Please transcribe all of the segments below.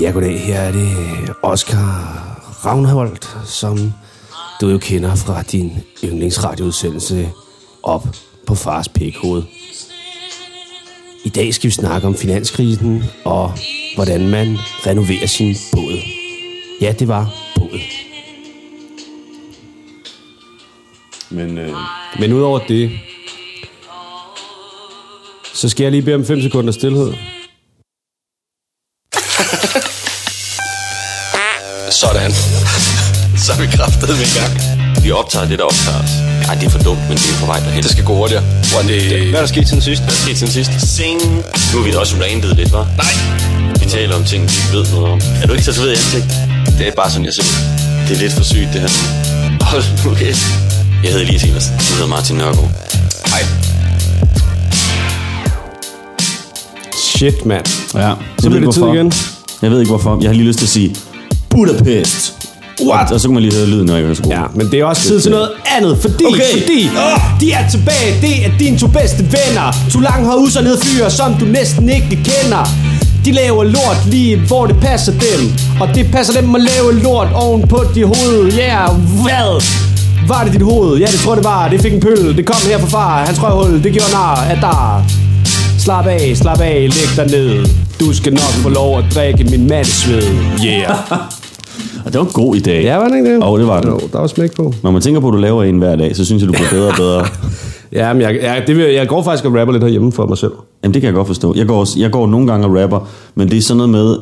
Ja, goddag. Her er det Oscar Ravnholdt, som du jo kender fra din yndlingsradioudsendelse op på fars pækhoved. I dag skal vi snakke om finanskrisen og hvordan man renoverer sin båd. Ja, det var båd. Men øh, Men udover det, så skal jeg lige bede om 5 sekunder stillhed. Er kraftet med i gang. vi optager det, der optager os. Ej, det er for dumt, men det er på vej derhen. Det skal gå hurtigere. What det... Hvad er der sket siden sidst? Hvad skete siden sidst? Sing. Nu er vi også randet lidt, hva'? Nej. Vi taler om ting, vi ikke ved noget om. Er du ikke så ved i ansigt? Det er bare sådan, jeg ser ud. Det er lidt for sygt, det her. Hold nu kæft. Jeg hedder Elias Evers. Du hedder Martin Nørgaard. Hej. Shit, mand. Ja, Så bliver det tid igen. Jeg ved ikke hvorfor. Jeg har lige lyst til at sige Budapest. What? Og, og så kan man lige høre lyden, når jeg hører så god. Ja, men det er også tid til noget andet, fordi, Okay. fordi de er tilbage, det er dine to bedste venner. To lang har usernede fyre, som du næsten ikke kender. De laver lort lige, hvor det passer dem. Og det passer dem at lave lort oven på dit hoved. Ja, yeah, hvad? Var det dit hoved? Ja, det tror det var. Det fik en pøl. Det kom her fra far. Hans røvhul, det gjorde nar af der. Slap af, slap af, læg dig ned. Du skal nok få lov at drikke min mandesved. Yeah. Og det var en god idé. Ja, var det ikke det? Jo, det var det. Jo, der var smæk på. Når man tænker på, at du laver en hver dag, så synes jeg, du bliver bedre og bedre. Ja, men jeg, jeg, det vil, jeg går faktisk og rapper lidt herhjemme for mig selv. Jamen, det kan jeg godt forstå. Jeg går, også- jeg går nogle gange og rapper, men det er sådan noget med,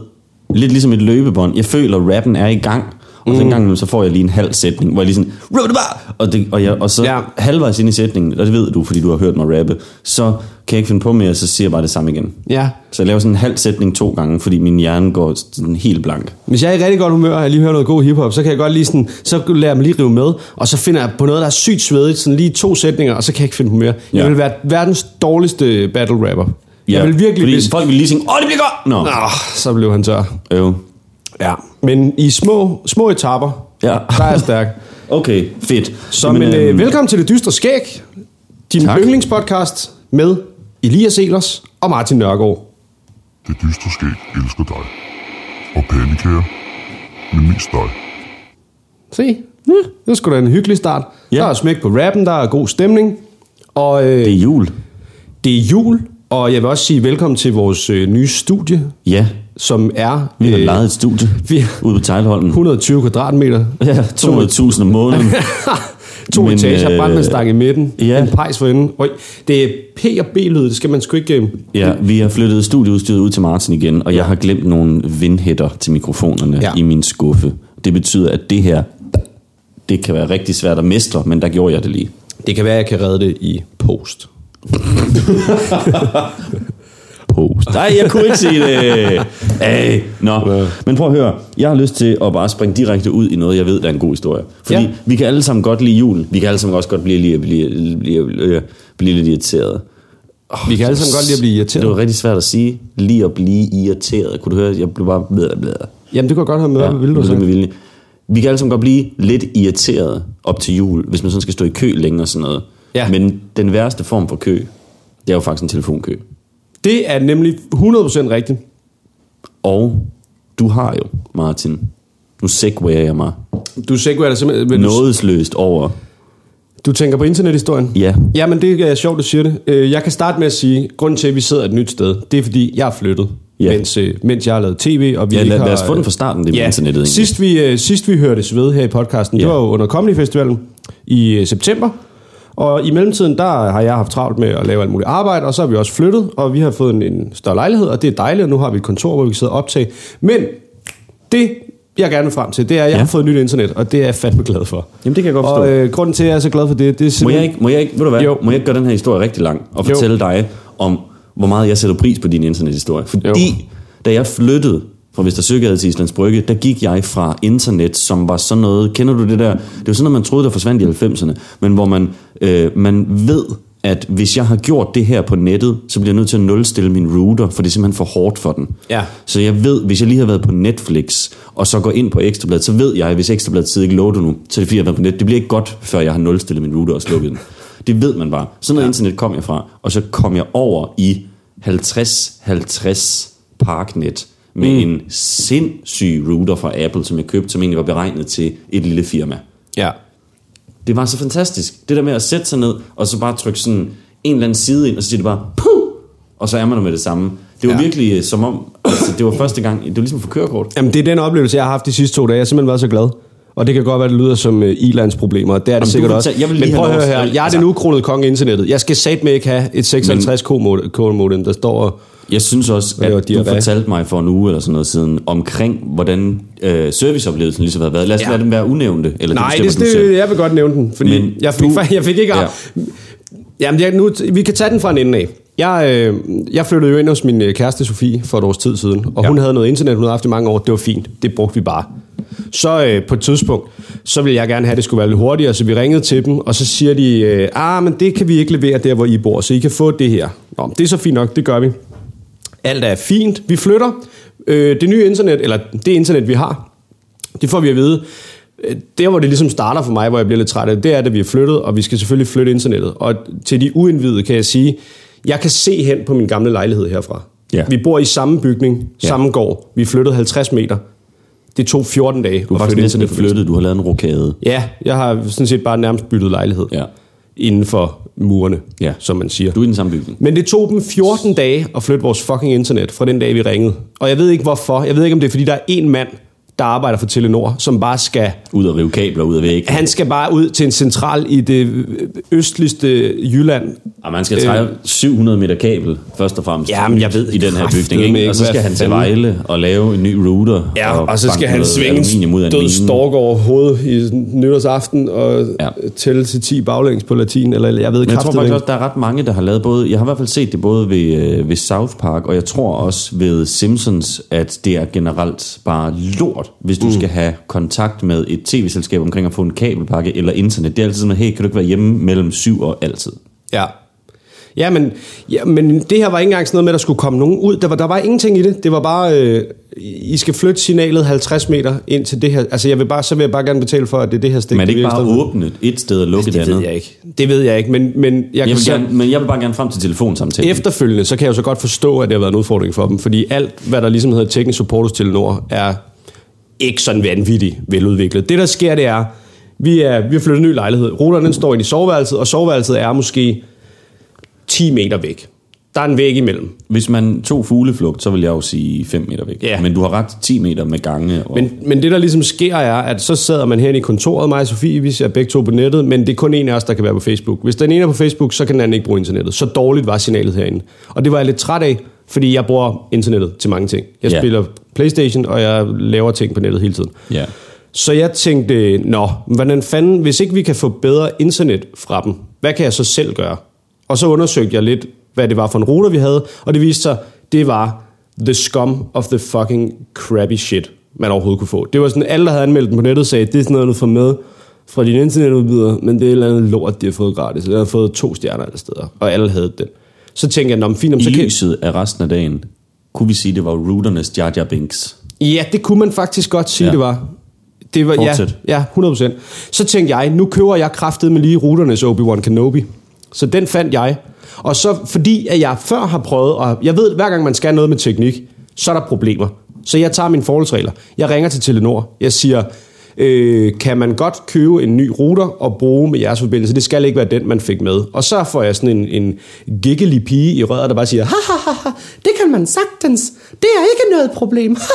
lidt ligesom et løbebånd. Jeg føler, at rappen er i gang. Og så en gang, imellem, så får jeg lige en halv sætning, hvor jeg lige sådan, og, det, og, jeg, og så Ja. ja. halvvejs ind i sætningen, og det ved du, fordi du har hørt mig rappe, så kan jeg ikke finde på mere, så siger jeg bare det samme igen. Ja. Så jeg laver sådan en halv sætning to gange, fordi min hjerne går sådan helt blank. Hvis jeg er i rigtig godt humør, og jeg lige hører noget god hiphop, så kan jeg godt lige sådan, så lader jeg mig lige rive med, og så finder jeg på noget, der er sygt svedigt, sådan lige to sætninger, og så kan jeg ikke finde humør. Ja. Jeg Ja. vil være verdens dårligste battle rapper. Jeg vil virkelig, fordi hvis... folk vil lige sige, åh, det bliver godt! Nå, Ah, så blev han tør. øv. Ja. Men i små, små etapper, Ja. der er jeg stærk. Okay, fedt. Så Jamen, men, øh, øhm, velkommen til Det Dystre Skæg, din Tak. yndlingspodcast med Elias Elers og Martin Nørgaard. Det dystre skæg elsker dig. Og pandekager, men mest dig. Se, ja, det er sgu da en hyggelig start. Ja. Ja. Der er smæk på rappen, der er god stemning, og øh, Det er jul. Det er jul, og jeg vil også sige velkommen til vores øh, nye studie, Ja, som er vi har øh, lejet et studie vi- ude på Tejlholmen. 120 kvadratmeter. Ja, 200.000 om måneden. to Men, etager, øh, brandmandsstang i midten, ja. en pejs for enden. Øj, det er P og B-lyd, det skal man sgu ikke... øh, Ja, vi har flyttet studieudstyret ud til Martin igen, og jeg har glemt nogle vindhætter til mikrofonerne Ja. i min skuffe. Det betyder, at det her, det kan være rigtig svært at mestre, men der gjorde jeg det lige. Det kan være, jeg kan redde det i post. Post. Nej, jeg kunne ikke sige det. Hey, nå. Men prøv at høre, jeg har lyst til at bare springe direkte ud i noget, jeg ved, der er en god historie. Fordi Ja. ja. vi kan alle sammen godt lide jul. Vi kan alle sammen også godt blive, blive, blive, blive, blive, blive lidt irriteret. Vi kan alle sammen godt lide at blive irriteret. Det var rigtig svært at sige. Lige at blive irriteret. Kunne du høre? Jeg blev bare... Blæ. Jamen, det kunne godt have med, hvad vil du med vilje. Vi kan alle sammen godt blive lidt irriteret op til jul, hvis man sådan skal stå i kø længe og sådan noget. Ja. Men den værste form for kø, det er jo faktisk en telefonkø. Det er nemlig 100% rigtigt. Og du har jo, Martin, nu segwayer jeg mig Du segwayer dig simpelthen... du- nådesløst over. Du tænker på internethistorien? Ja. Jamen, det er sjovt, du siger det. Øh, Jeg kan starte med at sige, grunden til, at vi sidder et nyt sted, det er, fordi jeg er flyttet, Ja. mens, øh, mens jeg har lavet tv, og vi Ja, lad, har... lad os få den fra starten, det med ja, internettet. egentlig. sidst vi, øh, sidst vi hørtes ved her i podcasten, ja. Ja. det var jo under Comedy Festivalen i september, og i mellemtiden, der har jeg haft travlt med at lave alt muligt arbejde, og så har vi også flyttet, og vi har fået en, en større lejlighed, og det er dejligt, og nu har vi et kontor, hvor vi kan sidde og optage. Men det, jeg gerne vil frem til, det er, at jeg ja. Har fået et nyt internet, og det er jeg fandme glad for. Jamen, det kan jeg godt Og forstå. øh, grunden til, at jeg er så glad for det, det er Må simpelthen... jeg ikke, må jeg ikke, ved du hvad, Jo. må jeg ikke gøre den her historie rigtig lang og Jo. fortælle dig om, hvor meget jeg sætter pris på din internethistorie? Fordi Jo. da jeg flyttede fra Vester Søgade til Islands Brygge, der gik jeg fra internet, som var sådan noget, kender du det der? Det var sådan noget, man troede, der forsvandt i 90'erne, men hvor man, øh, man ved, at hvis jeg har gjort det her på nettet, så bliver jeg nødt til at nulstille min router, for det er simpelthen for hårdt for den. Ja. Så jeg ved, hvis jeg lige har været på Netflix, og så går ind på Ekstrabladet, så ved jeg, at hvis Ekstrabladet sidder ikke loader nu, så er det fordi, jeg har været på net. Det bliver ikke godt, før jeg har nulstillet min router og slukket den. Det ved man bare. Sådan noget ja. internet kom jeg fra, og så kom jeg over i 50-50 Parknet med mm. en sindssyg router fra Apple, som jeg købte, som egentlig var beregnet til et lille firma. Ja. Det var så fantastisk. Det der med at sætte sig ned, og så bare trykke sådan en eller anden side ind, og så siger det bare, puh, og så er man der med det samme. Det var Ja. virkelig øh, som om, altså, det var første gang, det var ligesom for kørekort. Jamen, det er den oplevelse, jeg har haft de sidste to dage. Jeg har simpelthen været så glad. Og det kan godt være, det lyder som uh, Ilands problemer. Det er det Jamen, sikkert også. tage- jeg vil lige Men prøv at høre her. Jeg er altså- den ukronede konge af internettet. Jeg skal satme ikke have et 56k modem, der står... og- Jeg synes også, Og det at du fortalte mig for en uge eller sådan noget siden, omkring hvordan øh, serviceoplevelsen ligesom havde været. Lad os Ja. lade dem være unævnte, eller Nej, det det, bestemmer det, selv. jeg vil godt nævne den, fordi Men jeg fik, du- jeg fik ikke... Ja. Ja. Jamen, jeg, nu, vi kan tage den fra en ende af. Jeg, øh, jeg flyttede jo ind hos min øh, kæreste Sofie for et års tid siden, og ja. hun havde noget internet, hun havde haft i mange år. Det var fint. Det brugte vi bare. Så øh, på et tidspunkt, så ville jeg gerne have, at det skulle være lidt hurtigere, så vi ringede til dem, og så siger de, øh, ah, men det kan vi ikke levere der, hvor I bor, så I kan få det her. Nå, det er så fint nok, det gør vi. Alt er fint. Vi flytter. Øh, det nye internet, eller det internet, vi har, det får vi at vide. Øh, Der, hvor det ligesom starter for mig, hvor jeg bliver lidt træt af det, det er, at vi er flyttet, og vi skal selvfølgelig flytte internettet. Og til de uindvidede kan jeg sige, jeg kan se hen på min gamle lejlighed herfra. Ja. Vi bor i samme bygning, Ja. samme gård. Vi flyttede 50 meter. Det tog 14 dage Du har faktisk næsten flyttet, du har lavet en rokade. Ja, jeg har sådan set bare nærmest byttet lejlighed. Ja. Inden for murene, Ja. som man siger. Du er i den samme bygning. Men det tog dem 14 dage at flytte vores fucking internet fra den dag, vi ringede. Og jeg ved ikke hvorfor. Jeg ved ikke, om det er, fordi der er en mand, der arbejder for Telenor, som bare skal... Ud og rive kabler ud af væggen. Han skal bare ud til en central i det østligste Jylland. Og man skal træde 700 meter kabel, først og fremmest. Øh. Jamen, jeg ved i den her bygning. Ikke? ikke, Og så skal han til Vejle og lave en ny router. Ja, og, og så skal han svinge ud af død stork over hovedet i nytårsaften og Ja. tælle til 10 baglæns på latin, eller jeg ved Men jeg tror faktisk ikke. også, der er ret mange, der har lavet både... Jeg har i hvert fald set det både ved, øh, ved South Park, og jeg tror også ved Simpsons, at det er generelt bare lort, hvis du mm. skal have kontakt med et tv-selskab omkring at få en kabelpakke eller internet. Det er altid sådan, hey, kan du ikke være hjemme mellem syv og altid? Ja. Ja, men, ja, men det her var ikke engang sådan noget med, at der skulle komme nogen ud. Der var, der var ingenting i det. Det var bare, øh, I skal flytte signalet 50 meter ind til det her. Altså, jeg vil bare, så vil jeg bare gerne betale for, at det er det her stik. Men er det ikke bare åbne et sted og lukke det, Det ved andet? jeg ikke. Det ved jeg ikke, men, men jeg, Jeg kan vil så, gerne, men jeg vil bare gerne frem til telefonsamtalen. efterfølgende, så kan jeg jo så godt forstå, at det har været en udfordring for dem. Fordi alt, hvad der ligesom hedder teknisk support hos Telenor, er ikke sådan vanvittigt veludviklet. Det, der sker, det er, vi er, vi har flyttet en ny lejlighed. Ruteren den står inde i soveværelset, og soveværelset er måske 10 meter væk. Der er en væg imellem. Hvis man tog fugleflugt, så vil jeg jo sige 5 meter væk. Ja. Men du har ret 10 meter med gange. Og... Men, men det, der ligesom sker, er, at så sidder man herinde i kontoret, mig og Sofie, vi ser begge to på nettet, men det er kun en af os, der kan være på Facebook. Hvis den ene er på Facebook, så kan den anden ikke bruge internettet. Så dårligt var signalet herinde. Og det var jeg lidt træt af, fordi jeg bruger internettet til mange ting. Jeg Ja. spiller Playstation, og jeg laver ting på nettet hele tiden. Ja. Så jeg tænkte, nå, hvordan fanden, hvis ikke vi kan få bedre internet fra dem, hvad kan jeg så selv gøre? Og så undersøgte jeg lidt, hvad det var for en router, vi havde, og det viste sig, det var the scum of the fucking crappy shit, man overhovedet kunne få. Det var sådan, alle, der havde anmeldt den på nettet, sagde, det er sådan noget, du får med fra din internetudbyder, men det er et eller andet lort, de har fået gratis. Jeg har fået to stjerner alle steder, og alle havde den. Så tænkte jeg, nå, men fint, om I så kan... lyset af resten af dagen, kunne vi sige, det var routernes Jar Jar Binks. Ja, det kunne man faktisk godt sige, Ja. det var. Det var ja, Fortsæt. ja, 100%. Så tænkte jeg, nu køber jeg kraftet med lige ruternes Obi-Wan Kenobi. Så den fandt jeg. Og så fordi, at jeg før har prøvet, og jeg ved, hver gang man skal noget med teknik, så er der problemer. Så jeg tager mine forholdsregler. Jeg ringer til Telenor. Jeg siger, øh, kan man godt købe en ny router og bruge med jeres forbindelse? Det skal ikke være den, man fik med. Og så får jeg sådan en, en giggly pige i røret, der bare siger, ha, ha, ha, det kan man sagtens. Det er ikke noget problem.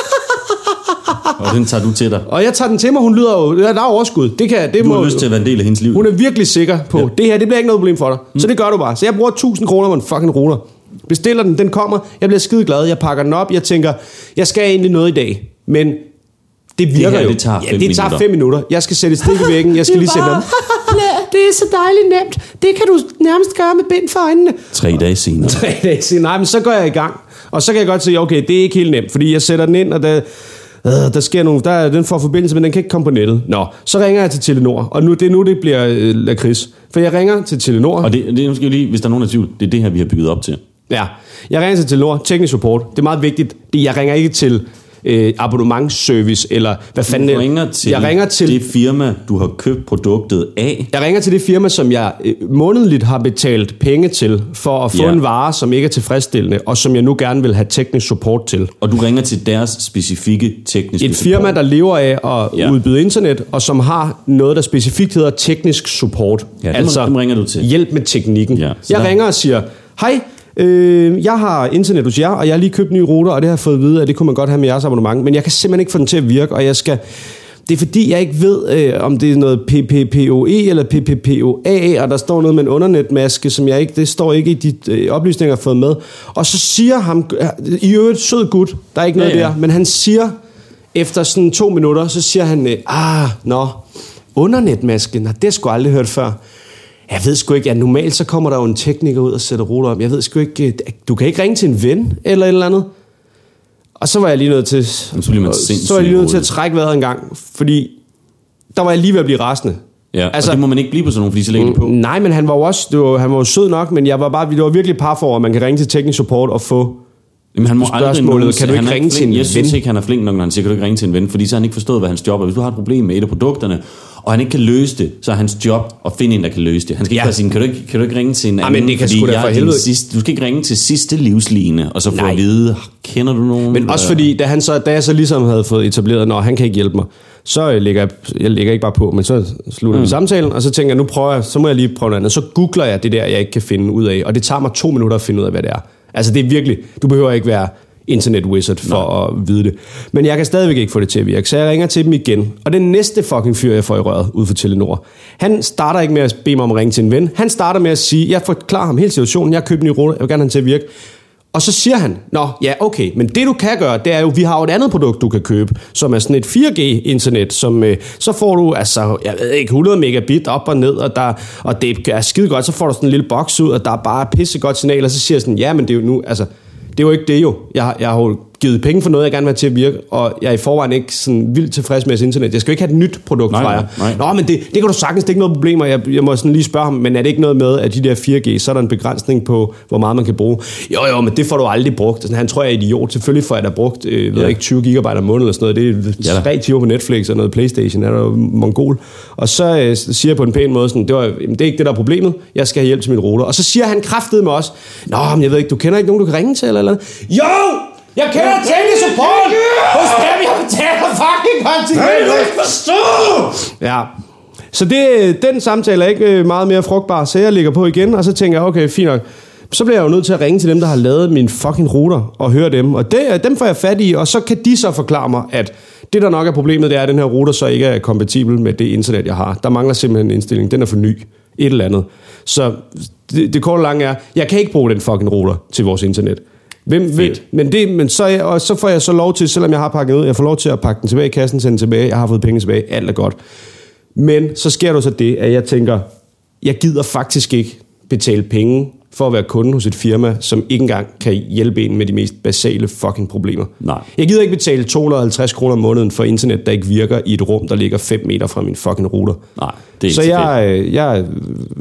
Og den tager du til dig. Og jeg tager den til mig, hun lyder jo, der er overskud. Det kan, det Du må, har lyst til at være en del af hendes liv. Hun er virkelig sikker på, ja. det her, det bliver ikke noget problem for dig. Mm. Så det gør du bare. Så jeg bruger 1000 kroner på en fucking router. Bestiller den, den kommer, jeg bliver skide glad, jeg pakker den op, jeg tænker, jeg skal egentlig noget i dag. Men det virker her, jo. det tager ja, fem det tager minutter. fem minutter. Jeg skal sætte et stik i væggen, jeg skal lige sætte den. det er så dejligt nemt. Det kan du nærmest gøre med bind for øjnene. Tre dage senere. tre dage siden. Nej, men så går jeg i gang. Og så kan jeg godt sige, okay, det er ikke helt nemt, fordi jeg sætter den ind, og der, øh, der sker nogle, der, er- den får forbindelse, men den kan ikke komme på nettet. Nå, så ringer jeg til Telenor, og nu, det er nu, det bliver øh, lakrids. For jeg ringer til Telenor. Og det, det er måske lige, hvis der er nogen i tvivl, det er det her, vi har bygget op til. Ja, jeg ringer til Telenor, teknisk support. Det er meget vigtigt. Det, jeg ringer ikke til øh, abonnementsservice, eller hvad fanden Du ringer til, jeg ringer til det firma, du har købt produktet af. jeg ringer til det firma, som jeg øh, månedligt har betalt penge til, for at få Ja. en vare, som ikke er tilfredsstillende, og som jeg nu gerne vil have teknisk support til. Og du ringer til deres specifikke tekniske Et firma, der lever af at Ja. udbyde internet, og som har noget, der specifikt hedder teknisk support. Ja, dem- dem ringer du til. hjælp med teknikken. Ja, jeg der- ringer og siger, hej, øh, jeg har internet hos jer, og jeg har lige købt nye ruter, og det har jeg fået at vide, at det kunne man godt have med jeres abonnement, men jeg kan simpelthen ikke få den til at virke, og jeg skal... Det er fordi, jeg ikke ved, øh, om det er noget PPPoE eller PPPoA, og der står noget med en undernetmaske, som jeg ikke, det står ikke i de øh, oplysninger, jeg har fået med. Og så siger ham, i øvrigt sød gut, der er ikke noget Ja, ja. der, men han siger, efter sådan to minutter, så siger han, øh, ah, nå, undernetmaske, nå, det har jeg sgu aldrig hørt før. Jeg ved sgu ikke, ja, normalt så kommer der jo en tekniker ud og sætter ruter op. Jeg ved sgu ikke, øh, du kan ikke ringe til en ven eller et eller andet. Og så var jeg lige nødt til, så bliver man så var jeg lige nødt til at trække vejret en gang, fordi der var jeg lige ved at blive rasende. Ja, altså, det må man ikke blive på sådan nogle, fordi så lægger de på. Nej, men han var jo også, det var, han var jo sød nok, men jeg var bare, det var virkelig par for, at man kan ringe til teknisk support og få Jamen, han må aldrig nogensinde- kan du ikke ringe til flink. en Jeg synes ven? ikke, han er flink nok, når han siger, kan du ikke ringe til en ven, fordi så har han ikke forstået, hvad hans job er. Hvis du har et problem med et af produkterne, og han ikke kan løse det, så er hans job at finde en, der kan løse det. Han skal ikke Ja. bare sige, kan du ikke, kan du ikke ringe til en Ej, anden, det kan fordi jeg for helvede- sidste, du skal ikke ringe til sidste livsline, og så få Nej. at vide, kender du nogen? Men også fordi, da, han så, da jeg så ligesom havde fået etableret, når han kan ikke hjælpe mig, så øh, lægger jeg, jeg lægger ikke bare på, men så slutter mm. vi samtalen, og så tænker jeg, nu prøver jeg, så må jeg lige prøve noget andet. Så googler jeg det der, jeg ikke kan finde ud af, og det tager mig to minutter at finde ud af, hvad det er. Altså det er virkelig, du behøver ikke være internet wizard for Nej. at vide det. Men jeg kan stadigvæk ikke få det til at virke, så jeg ringer til dem igen. Og den næste fucking fyr, jeg får i røret ud for Telenor, han starter ikke med at bede mig om at ringe til en ven. Han starter med at sige, jeg forklarer ham hele situationen, jeg købt en ny router, jeg vil gerne have den til at virke. Og så siger han, nå ja, okay, men det du kan gøre, det er jo, vi har jo et andet produkt, du kan købe, som er sådan et 4G-internet, som øh, så får du, altså, jeg ved ikke, 100 megabit op og ned, og, der, og det er skide godt, så får du sådan en lille boks ud, og der er bare pissegodt signal, og så siger jeg sådan, ja, men det er jo nu, altså, det er jo ikke det jo. Jeg, jeg har jo givet penge for noget, jeg gerne vil have til at virke, og jeg er i forvejen ikke sådan vildt tilfreds med jeres internet. Jeg skal jo ikke have et nyt produkt Nej, fra jer. nej, nej. Nå, men det, det kan du sagtens, det er ikke noget problem, og jeg, jeg må sådan lige spørge ham, men er det ikke noget med, at de der 4G, så er der en begrænsning på, hvor meget man kan bruge? Jo, jo, men det får du aldrig brugt. Sådan, han tror, jeg er idiot. Selvfølgelig får jeg da brugt, øh, ved Ja. ikke, 20 gigabyte om måneden eller sådan noget. Det er Ja tre timer på Netflix og noget Playstation, er der jo mongol. Og så øh, siger jeg på en pæn måde sådan, det, var, jamen, det er ikke det, der er problemet. Jeg skal have hjælp til min router. Og så siger han kraftet med os, Nå, men jeg ved ikke, du kender ikke nogen, du kan ringe til eller eller andet. Jo! Jeg kender teknisk support hos dem, jeg betaler fucking kontingent. Jeg ikke forstå! Ja. Så det, den samtale er ikke øh, meget mere frugtbar, så jeg ligger på igen, og så tænker jeg, okay, fint nok. Så bliver jeg jo nødt til at ringe til dem, der har lavet min fucking router, og høre dem. Og det, øh, dem får jeg fat i, og så kan de så forklare mig, at det, der nok er problemet, det er, at den her router så ikke er kompatibel med det internet, jeg har. Der mangler simpelthen en indstilling. Den er for ny. Et eller andet. Så det, det korte lange er, jeg kan ikke bruge den fucking router til vores internet. Hvem ved? Men, det, men så, jeg, og så får jeg så lov til, selvom jeg har pakket ud, jeg får lov til at pakke den tilbage i kassen, sende den tilbage, jeg har fået penge tilbage, alt er godt. Men så sker der så det, at jeg tænker, jeg gider faktisk ikke betale penge for at være kunde hos et firma, som ikke engang kan hjælpe en med de mest basale fucking problemer. Nej. Jeg gider ikke betale 250 kroner om måneden for internet, der ikke virker i et rum, der ligger 5 meter fra min fucking router. Nej, det er Så jeg, øh, jeg,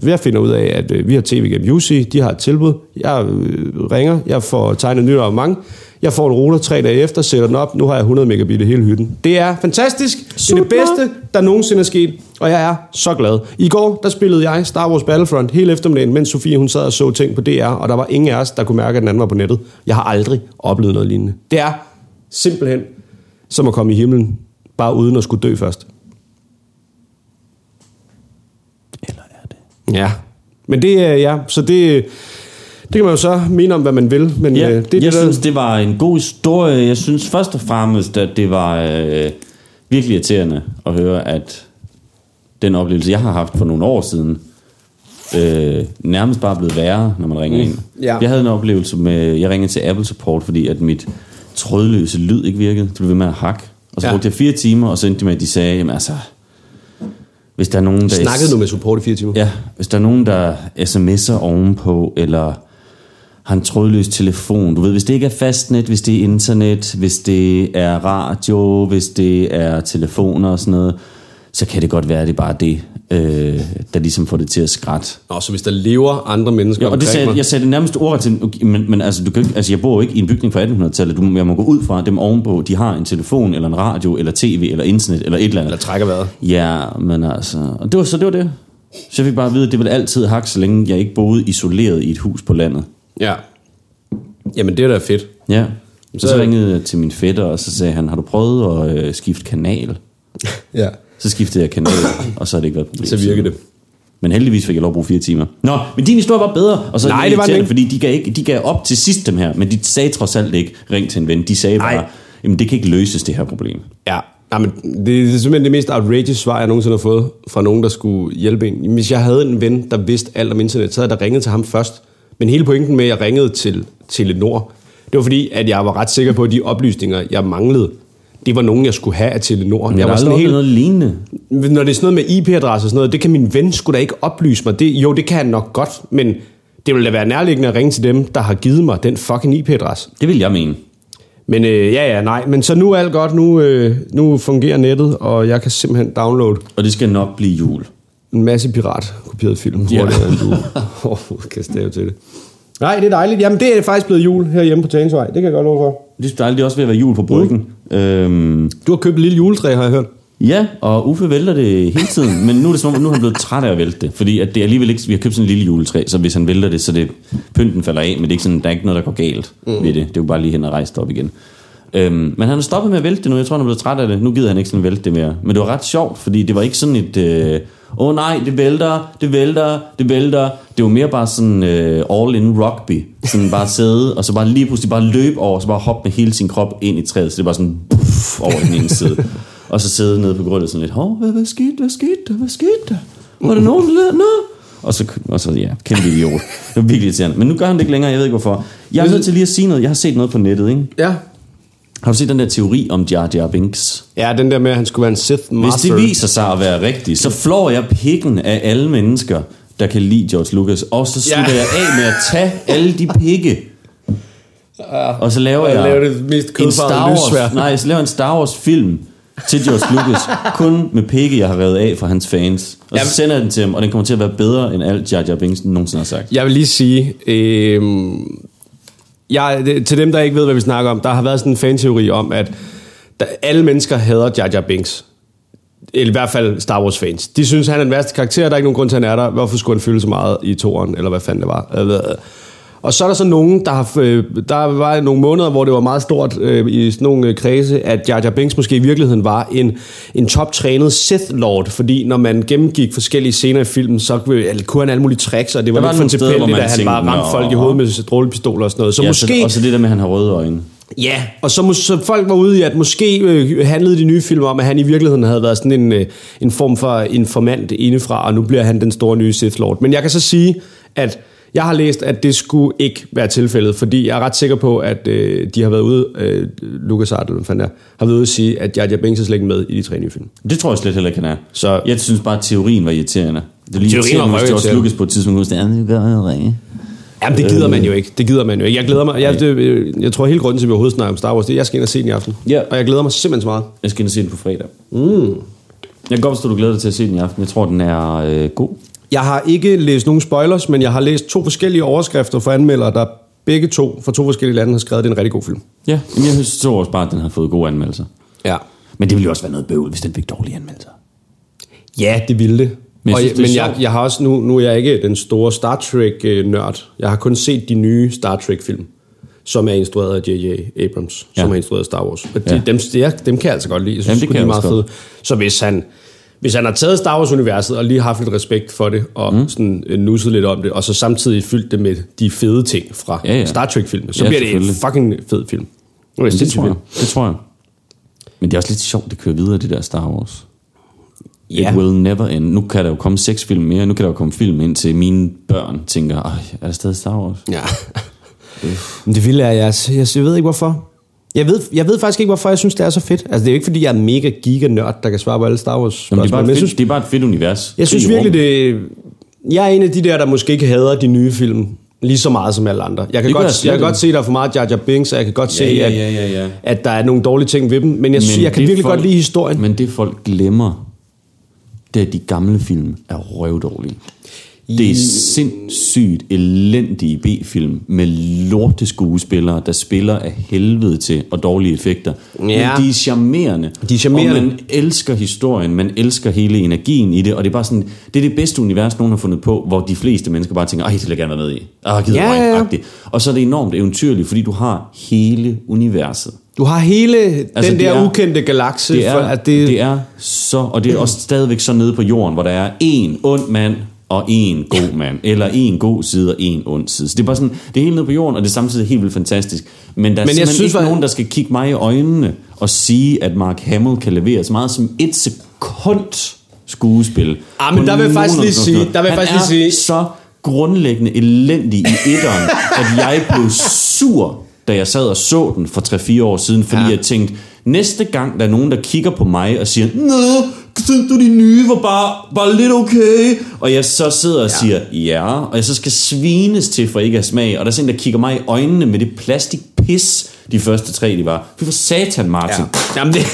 jeg finder ud af, at øh, vi har tv gennem UC, de har et tilbud. Jeg øh, ringer, jeg får tegnet et nyt abonnement. Jeg får en router tre dage efter, sætter den op. Nu har jeg 100 megabit i hele hytten. Det er fantastisk. Det er det bedste, der nogensinde er sket. Og jeg er så glad. I går, der spillede jeg Star Wars Battlefront hele eftermiddagen, mens Sofie hun sad og så ting på DR, og der var ingen af os, der kunne mærke, at den anden var på nettet. Jeg har aldrig oplevet noget lignende. Det er simpelthen som at komme i himlen, bare uden at skulle dø først. Eller er det? Ja, men det er, ja, så det, det kan man jo så mene om, hvad man vil, men Ja, øh, det jeg det, der, synes, det var en god historie. Jeg synes først og fremmest, at det var øh, virkelig irriterende at høre, at den oplevelse, jeg har haft for nogle år siden, øh, nærmest bare blevet værre, når man ringer ind. ja. Jeg havde en oplevelse med, jeg ringede til Apple Support, fordi at mit trådløse lyd ikke virkede. Det blev ved med at hakke. Og så Ja. brugte jeg fire timer, og så endte de med, at de sagde, jamen altså, hvis der er nogen, der... snakkede du med support i fire timer? Ja, hvis der er nogen, der sms'er ovenpå, eller har en trådløs telefon. Du ved, hvis det ikke er fastnet, hvis det er internet, hvis det er radio, hvis det er telefoner og sådan noget, så kan det godt være, at det er bare det. øh, der ligesom får det til at skrætte. Nå, så hvis der lever andre mennesker Ja, og det sagde, mig, jeg sagde det nærmest ordret til, okay, men, men altså, du kan, ikke- altså, jeg bor jo ikke i en bygning fra 1800-tallet. Du, jeg må gå ud fra dem ovenpå. De har en telefon, eller en radio, eller tv, eller internet, eller et eller andet. eller trækker vejret. Ja, men altså... Og det var, så det var det. Så jeg fik bare at vide, at det ville altid hakke, så længe jeg ikke boede isoleret i et hus på landet. Ja. Jamen, det er da fedt. Ja. Så, Så- ringede jeg til min fætter, og så sagde han, har du prøvet at øh, skifte kanal? Ja. Så skiftede jeg kanal, og så har det ikke været et problem. Så virker det. Men heldigvis fik jeg lov at bruge fire timer. Nå, men din historie var bedre. Og så Nej, det var irriterende, ikke. Fordi de gav, ikke, de gav op til sidst dem her, men de sagde trods alt ikke, ring til en ven. De sagde Nej. bare, jamen det kan ikke løses, det her problem. Ja. Nej, men det er simpelthen det mest outrageous svar, jeg nogensinde har fået fra nogen, der skulle hjælpe en. Hvis jeg havde en ven, der vidste alt om internet, så havde jeg da ringet til ham først. Men hele pointen med, at jeg ringede til Telenor, det var fordi, at jeg var ret sikker på, at de oplysninger, jeg manglede, det var nogen, jeg skulle have af Telenor. Jeg, jeg var sådan helt... helt, noget lignende. når det er sådan noget med IP-adresse og sådan noget, det kan min ven skulle da ikke oplyse mig. Det, jo, det kan han nok godt, men det ville da være nærliggende at ringe til dem, der har givet mig den fucking IP-adresse. Det vil jeg mene. Men øh, ja, ja, nej. Men så nu er alt godt. Nu, øh, nu fungerer nettet, og jeg kan simpelthen downloade Og det skal nok blive jul. En masse piratkopieret film. Ja. Hurtigere end du overhovedet kan stave til det. Nej, det er dejligt. Jamen, det er faktisk blevet jul herhjemme på Tagensvej. Det kan jeg godt love for. Det er dejligt, det er også ved at være jul på bryggen. Mm. Øhm, Du har købt et lille juletræ, har jeg hørt. ja, og Uffe vælter det hele tiden, men nu er det som om, nu er han blevet træt af at vælte det, fordi at det er alligevel ikke, vi har købt sådan en lille juletræ, så hvis han vælter det, så det, pynten falder af, men det er ikke sådan, der er ikke noget, der går galt mm. ved det. Det er jo bare lige hen og rejse op igen. Øhm, men han har stoppet med at vælte det nu, jeg tror, han er blevet træt af det. Nu gider han ikke sådan vælte det mere. Men det var ret sjovt, fordi det var ikke sådan et, øh, åh oh, nej, det vælter, det vælter, det vælter. Det var mere bare sådan øh, all-in rugby. Sådan bare sidde, og så bare lige pludselig bare løbe over, og så bare hoppe med hele sin krop ind i træet. Så det er bare sådan puff, over i den ene side. Og så sidde nede på gulvet sådan lidt, hov, hvad, hvad skete, hvad skete der, hvad skete der? Var der nogen, der lavede noget? Og så, og så, ja, kæmpe idiot. Det var virkelig irriterende. Men nu gør han det ikke længere, jeg ved ikke hvorfor. Jeg er nødt til lige at sige noget. Jeg har set noget på nettet, ikke? Ja. Har du set den der teori om Jar Jar Binks? Ja, den der med, at han skulle være en Sith Hvis Master. det viser sig at være rigtigt, så flår jeg pikken af alle mennesker, der kan lide George Lucas, og så slutter Ja. jeg af med at tage alle de pikke. Og så laver jeg laver det mest en Star. Wars, nej, så laver en Star Wars film til George Lucas, kun med pikke, jeg har revet af fra hans fans. Og så sender jeg den til ham, og den kommer til at være bedre end alt Jar Jar Binks nogensinde har sagt. Jeg vil lige sige, øh, jeg, til dem, der ikke ved, hvad vi snakker om, der har været sådan en fanteori om, at der, alle mennesker hader Jar Jar Binks. Eller i hvert fald Star Wars fans. De synes, han er den værste karakter, der er ikke nogen grund til, at han er der. Hvorfor skulle han fylde så meget i toren, eller hvad fanden det var. Øh, Øh, Og så er der så nogen, der har... øh, Der var nogle måneder, hvor det var meget stort øh, i sådan nogle øh, kredse, at Jar Jar Binks måske i virkeligheden var en, en toptrænet Sith Lord, fordi når man gennemgik forskellige scener i filmen, så kunne kunne han alle mulige tricks, og det var, Der var lidt for tilfældigt, at han bare ramte folk i hovedet med strålepistoler og sådan noget. Så Ja, måske... og så det der med, at han har røde øjne. Ja, og så, så folk var ude i, at måske øh, handlede de nye film om, at han i virkeligheden havde været sådan en, øh, en form for informant indefra, og nu bliver han den store nye Sith Lord. Men jeg kan så sige, at jeg har læst, at det skulle ikke være tilfældet, fordi jeg er ret sikker på, at øh, de har været ude, øh, Lucas Art, eller hvad fanden er, har været ude at sige, at Jar Binks er slet ikke med i de tre nye film. Det tror jeg slet heller ikke, han er. Så- jeg synes bare, at teorien var irriterende. Det er lige Teorien var irriterende, hvis George. Lucas på et tidspunkt sige, "Ja, det gør jeg ringe. Jamen, det gider man jo ikke. Det gider man jo ikke. Jeg glæder mig. Jeg, det, øh, jeg tror, hele grunden til, at vi overhovedet snakker om Star Wars, det er, at jeg skal ind og se den i aften. Ja. Og jeg glæder mig simpelthen så meget. Jeg skal ind og se den på fredag. Mm. Jeg kan godt forstå, at du glæder dig til at se den i aften. Jeg tror, den er øh, god. Jeg har ikke læst nogen spoilers, men jeg har læst to forskellige overskrifter fra anmeldere, der begge to fra to forskellige lande har skrevet, at det er en rigtig god film. Ja, men jeg synes så også bare, at den har fået gode anmeldelser. Ja. Men det ville jo også være noget bøvl, hvis den fik dårlige anmeldelser. Ja, det ville det. Men jeg Og synes, jeg, det men jeg, jeg har også nu, nu er jeg ikke den store Star Trek-nørd. Jeg har kun set de nye Star Trek-film, som er instrueret af J.J. Abrams, ja. Som har instrueret Star Wars. Og de, Ja. dem, dem, dem kan jeg altså godt lide. Jeg synes, Jamen, det kan de er jeg meget fede. Så hvis han, hvis han har taget Star Wars-universet og lige haft lidt respekt for det, og mm. sådan øh, nusset lidt om det, og så samtidig fyldt det med de fede ting fra Ja, ja. Star Trek-filmene, så Ja, bliver det en fucking fed film. Det er det tror jeg. Det tror jeg. Men det er også lidt sjovt, det kører videre, det der Star Wars. Ja. It will never end. Nu kan der jo komme seks film mere. Nu kan der jo komme film ind til mine børn tænker, Ej, er der stadig Star Wars? Ja. Men det vilde er, jeg, jeg, jeg ved ikke hvorfor. Jeg ved, jeg ved faktisk ikke, hvorfor jeg synes, det er så fedt. Altså, det er jo ikke, fordi jeg er mega giga-nørd, der kan svare på alle Star Wars Jamen, det, er bare fedt, synes, det er bare et fedt univers. jeg synes virkelig, det... Jeg er en af de der, der måske ikke hader de nye film lige så meget som alle andre. Jeg kan, Det godt, jeg kan godt se, at der er for meget Jar Jar Binks, og jeg kan godt se, ja, at, ja, ja, ja. at der er nogle dårlige ting ved dem, men jeg, men jeg kan virkelig folk, godt lide historien. Men det folk glemmer, det er, at de gamle film er røvdårlige. Det er sindssygt elendige B-film med lorte skuespillere, der spiller af helvede til og dårlige effekter. Ja. Men de er charmerende. De er charmerende. Og man elsker historien, man elsker hele energien i det, og det er bare sådan, det er det bedste univers, nogen har fundet på, hvor de fleste mennesker bare tænker, ej, det vil jeg gerne være med i. Ah, gider Ja, ja. Og så er det enormt eventyrligt, fordi du har hele universet. Du har hele altså, den der er- ukendte galakse. Det er, for, at det, det er så, og det er også stadigvæk så nede på jorden, hvor der er en ond mand og en god mand, eller en god side og en ond side. Så det er bare sådan, det er helt nede på jorden, og det er samtidig helt vildt fantastisk. Men der er Men jeg synes, ikke var- nogen, der skal kigge mig i øjnene og sige, at Mark Hamill kan levere så meget som et sekund skuespil. Ah, men der vil jeg faktisk lige sige- der vil jeg faktisk lige sige- så grundlæggende elendig i etteren, at jeg blev sur, da jeg sad og så den for 3-4 år siden, fordi Ja. ja. jeg tænkte, næste gang der er nogen, der kigger på mig og siger, Nå, synes du de nye var bare, bare lidt okay? Og jeg så sidder og siger, ja, og jeg så skal svines til for ikke at have smag, og der er sådan en, der kigger mig i øjnene med det plastikpis, de første tre, de var. Fy for satan, Martin. Ja. Jamen det,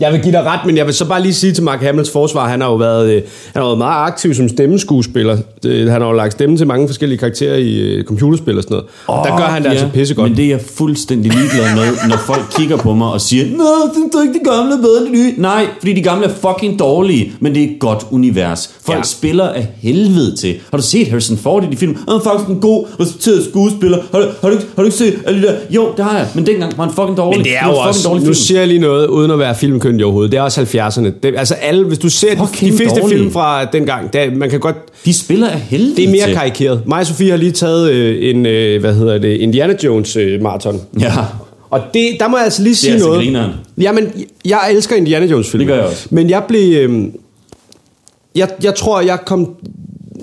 jeg vil give dig ret, men jeg vil så bare lige sige til Mark Hamills forsvar, han har jo været, øh, han har været meget aktiv som stemmeskuespiller. Øh, Han har jo lagt stemme til mange forskellige karakterer i øh, computerspil og sådan noget. Og der gør han det altså pissegodt. Men det er jeg fuldstændig ligeglad med, når folk kigger på mig og siger, Nå, synes du ikke, de gamle er bedre end de nye? Nej, fordi de gamle er fucking dårlige, men det er et godt univers. Folk Ja. ja. spiller af helvede til. Har du set Harrison Ford i de film? Han er faktisk en god, respekteret skuespiller. Har du, har, du, har du ikke set alle de der? Jo, det har jeg, men dengang var han fucking dårlig. Men det er var jo en fucking også, nu film. siger jeg lige noget, uden at være filmkyndig overhovedet, det er også 70'erne. Det, altså alle, hvis du ser de, de Fucking fleste dårlige. film fra dengang, der, man kan godt, De spiller af helvede det er mere til. karikeret. Mig og Sofie har lige taget øh, en, øh, hvad hedder det, Indiana Jones øh, maraton. Ja, Og det, der må jeg altså lige sige altså noget. grineren. Jamen, jeg elsker Indiana Jones film. Det gør jeg også. Men jeg blev... Øh, jeg, jeg tror, jeg kom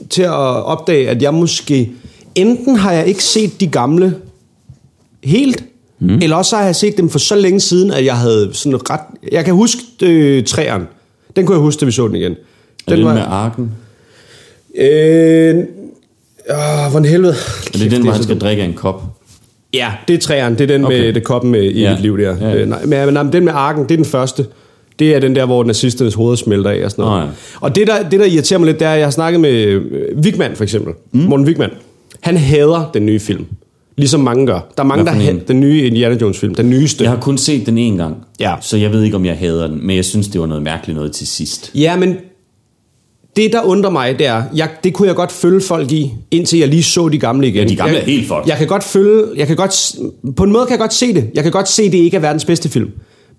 til at opdage, at jeg måske... Enten har jeg ikke set de gamle helt, mm. eller også har jeg set dem for så længe siden, at jeg havde sådan ret... Jeg kan huske øh, træeren. Den kunne jeg huske, da vi så den igen. er det med arken? Øh, åh, hvordan helvede. Er det den, hvor han skal drikke en kop? Ja, det er træeren. Det er den okay. med det koppen med, i ja. Mit liv der. Ja, ja. Øh, nej, men, men den med arken, det er den første. Det er den der, hvor nazisternes hoveder smelter af og sådan noget. Nå, ja. Og det der, det, der irriterer mig lidt, det er, at jeg har snakket med øh, Wigman for eksempel. Mm. Morten Wigman. Han hader den nye film. Ligesom mange gør. Der er mange, der en? den nye Indiana Jones film. Den nyeste. Jeg har kun set den en gang, Ja. så jeg ved ikke, om jeg hader den, men jeg synes, det var noget mærkeligt noget til sidst. Ja, men det, der undrer mig, det er, jeg, det kunne jeg godt følge folk i, indtil jeg lige så de gamle igen. Ja, de gamle jeg, er helt fucked. Jeg kan godt følge, jeg kan godt, på en måde kan jeg godt se det. Jeg kan godt se, det ikke er verdens bedste film.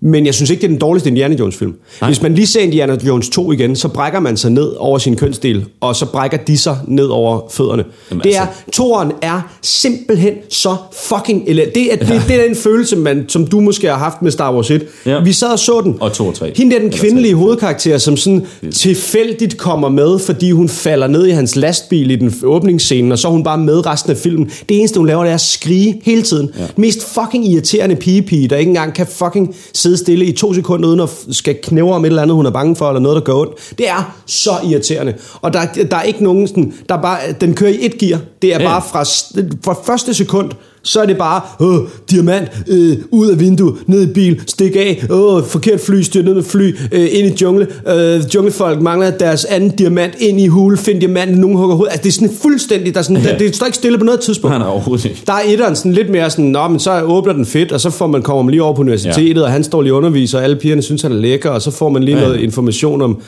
Men jeg synes ikke, det er den dårligste Indiana Jones film. Nej. Hvis man lige ser Indiana Jones 2 igen, så brækker man sig ned over sin kønsdel, og så brækker de sig ned over fødderne. Jamen, det er, altså- toren er simpelthen så fucking elendig. Det er, det, det er den følelse, man, som du måske har haft med Star Wars 1. Ja. Vi sad og så den. Og to og tre. Hende der, den kvindelige hovedkarakter, som sådan tilfældigt kommer med, fordi hun falder ned i hans lastbil i den åbningsscene, og så er hun bare med resten af filmen. Det eneste, hun laver, det er at skrige hele tiden. Ja. Mest fucking irriterende pigepige, der ikke engang kan fucking sidde stille i to sekunder, uden at skal knævre om et eller andet, hun er bange for, eller noget, der går ondt. Det er så irriterende. Og der, der er ikke nogen sådan, der er bare, den kører i et gear. Det er Ja. bare fra, fra første sekund, så er det bare, åh, diamant, øh, ud af vinduet, ned i bil, stik af, åh, forkert fly, styr ned med fly, øh, ind i jungle, øh, junglefolk mangler deres anden diamant, ind i hule, find diamanten, nogen hugger hovedet. Altså, det er sådan fuldstændig, der er sådan, Ja. der, det står ikke stille på noget tidspunkt. Nej, nej, overhovedet ikke. Der er etteren sådan lidt mere sådan, Nå, men så åbner den fedt, og så får man, kommer man lige over på universitetet, ja. og han står lige underviser, og alle pigerne synes, han er lækker, og så får man lige ja. Noget information om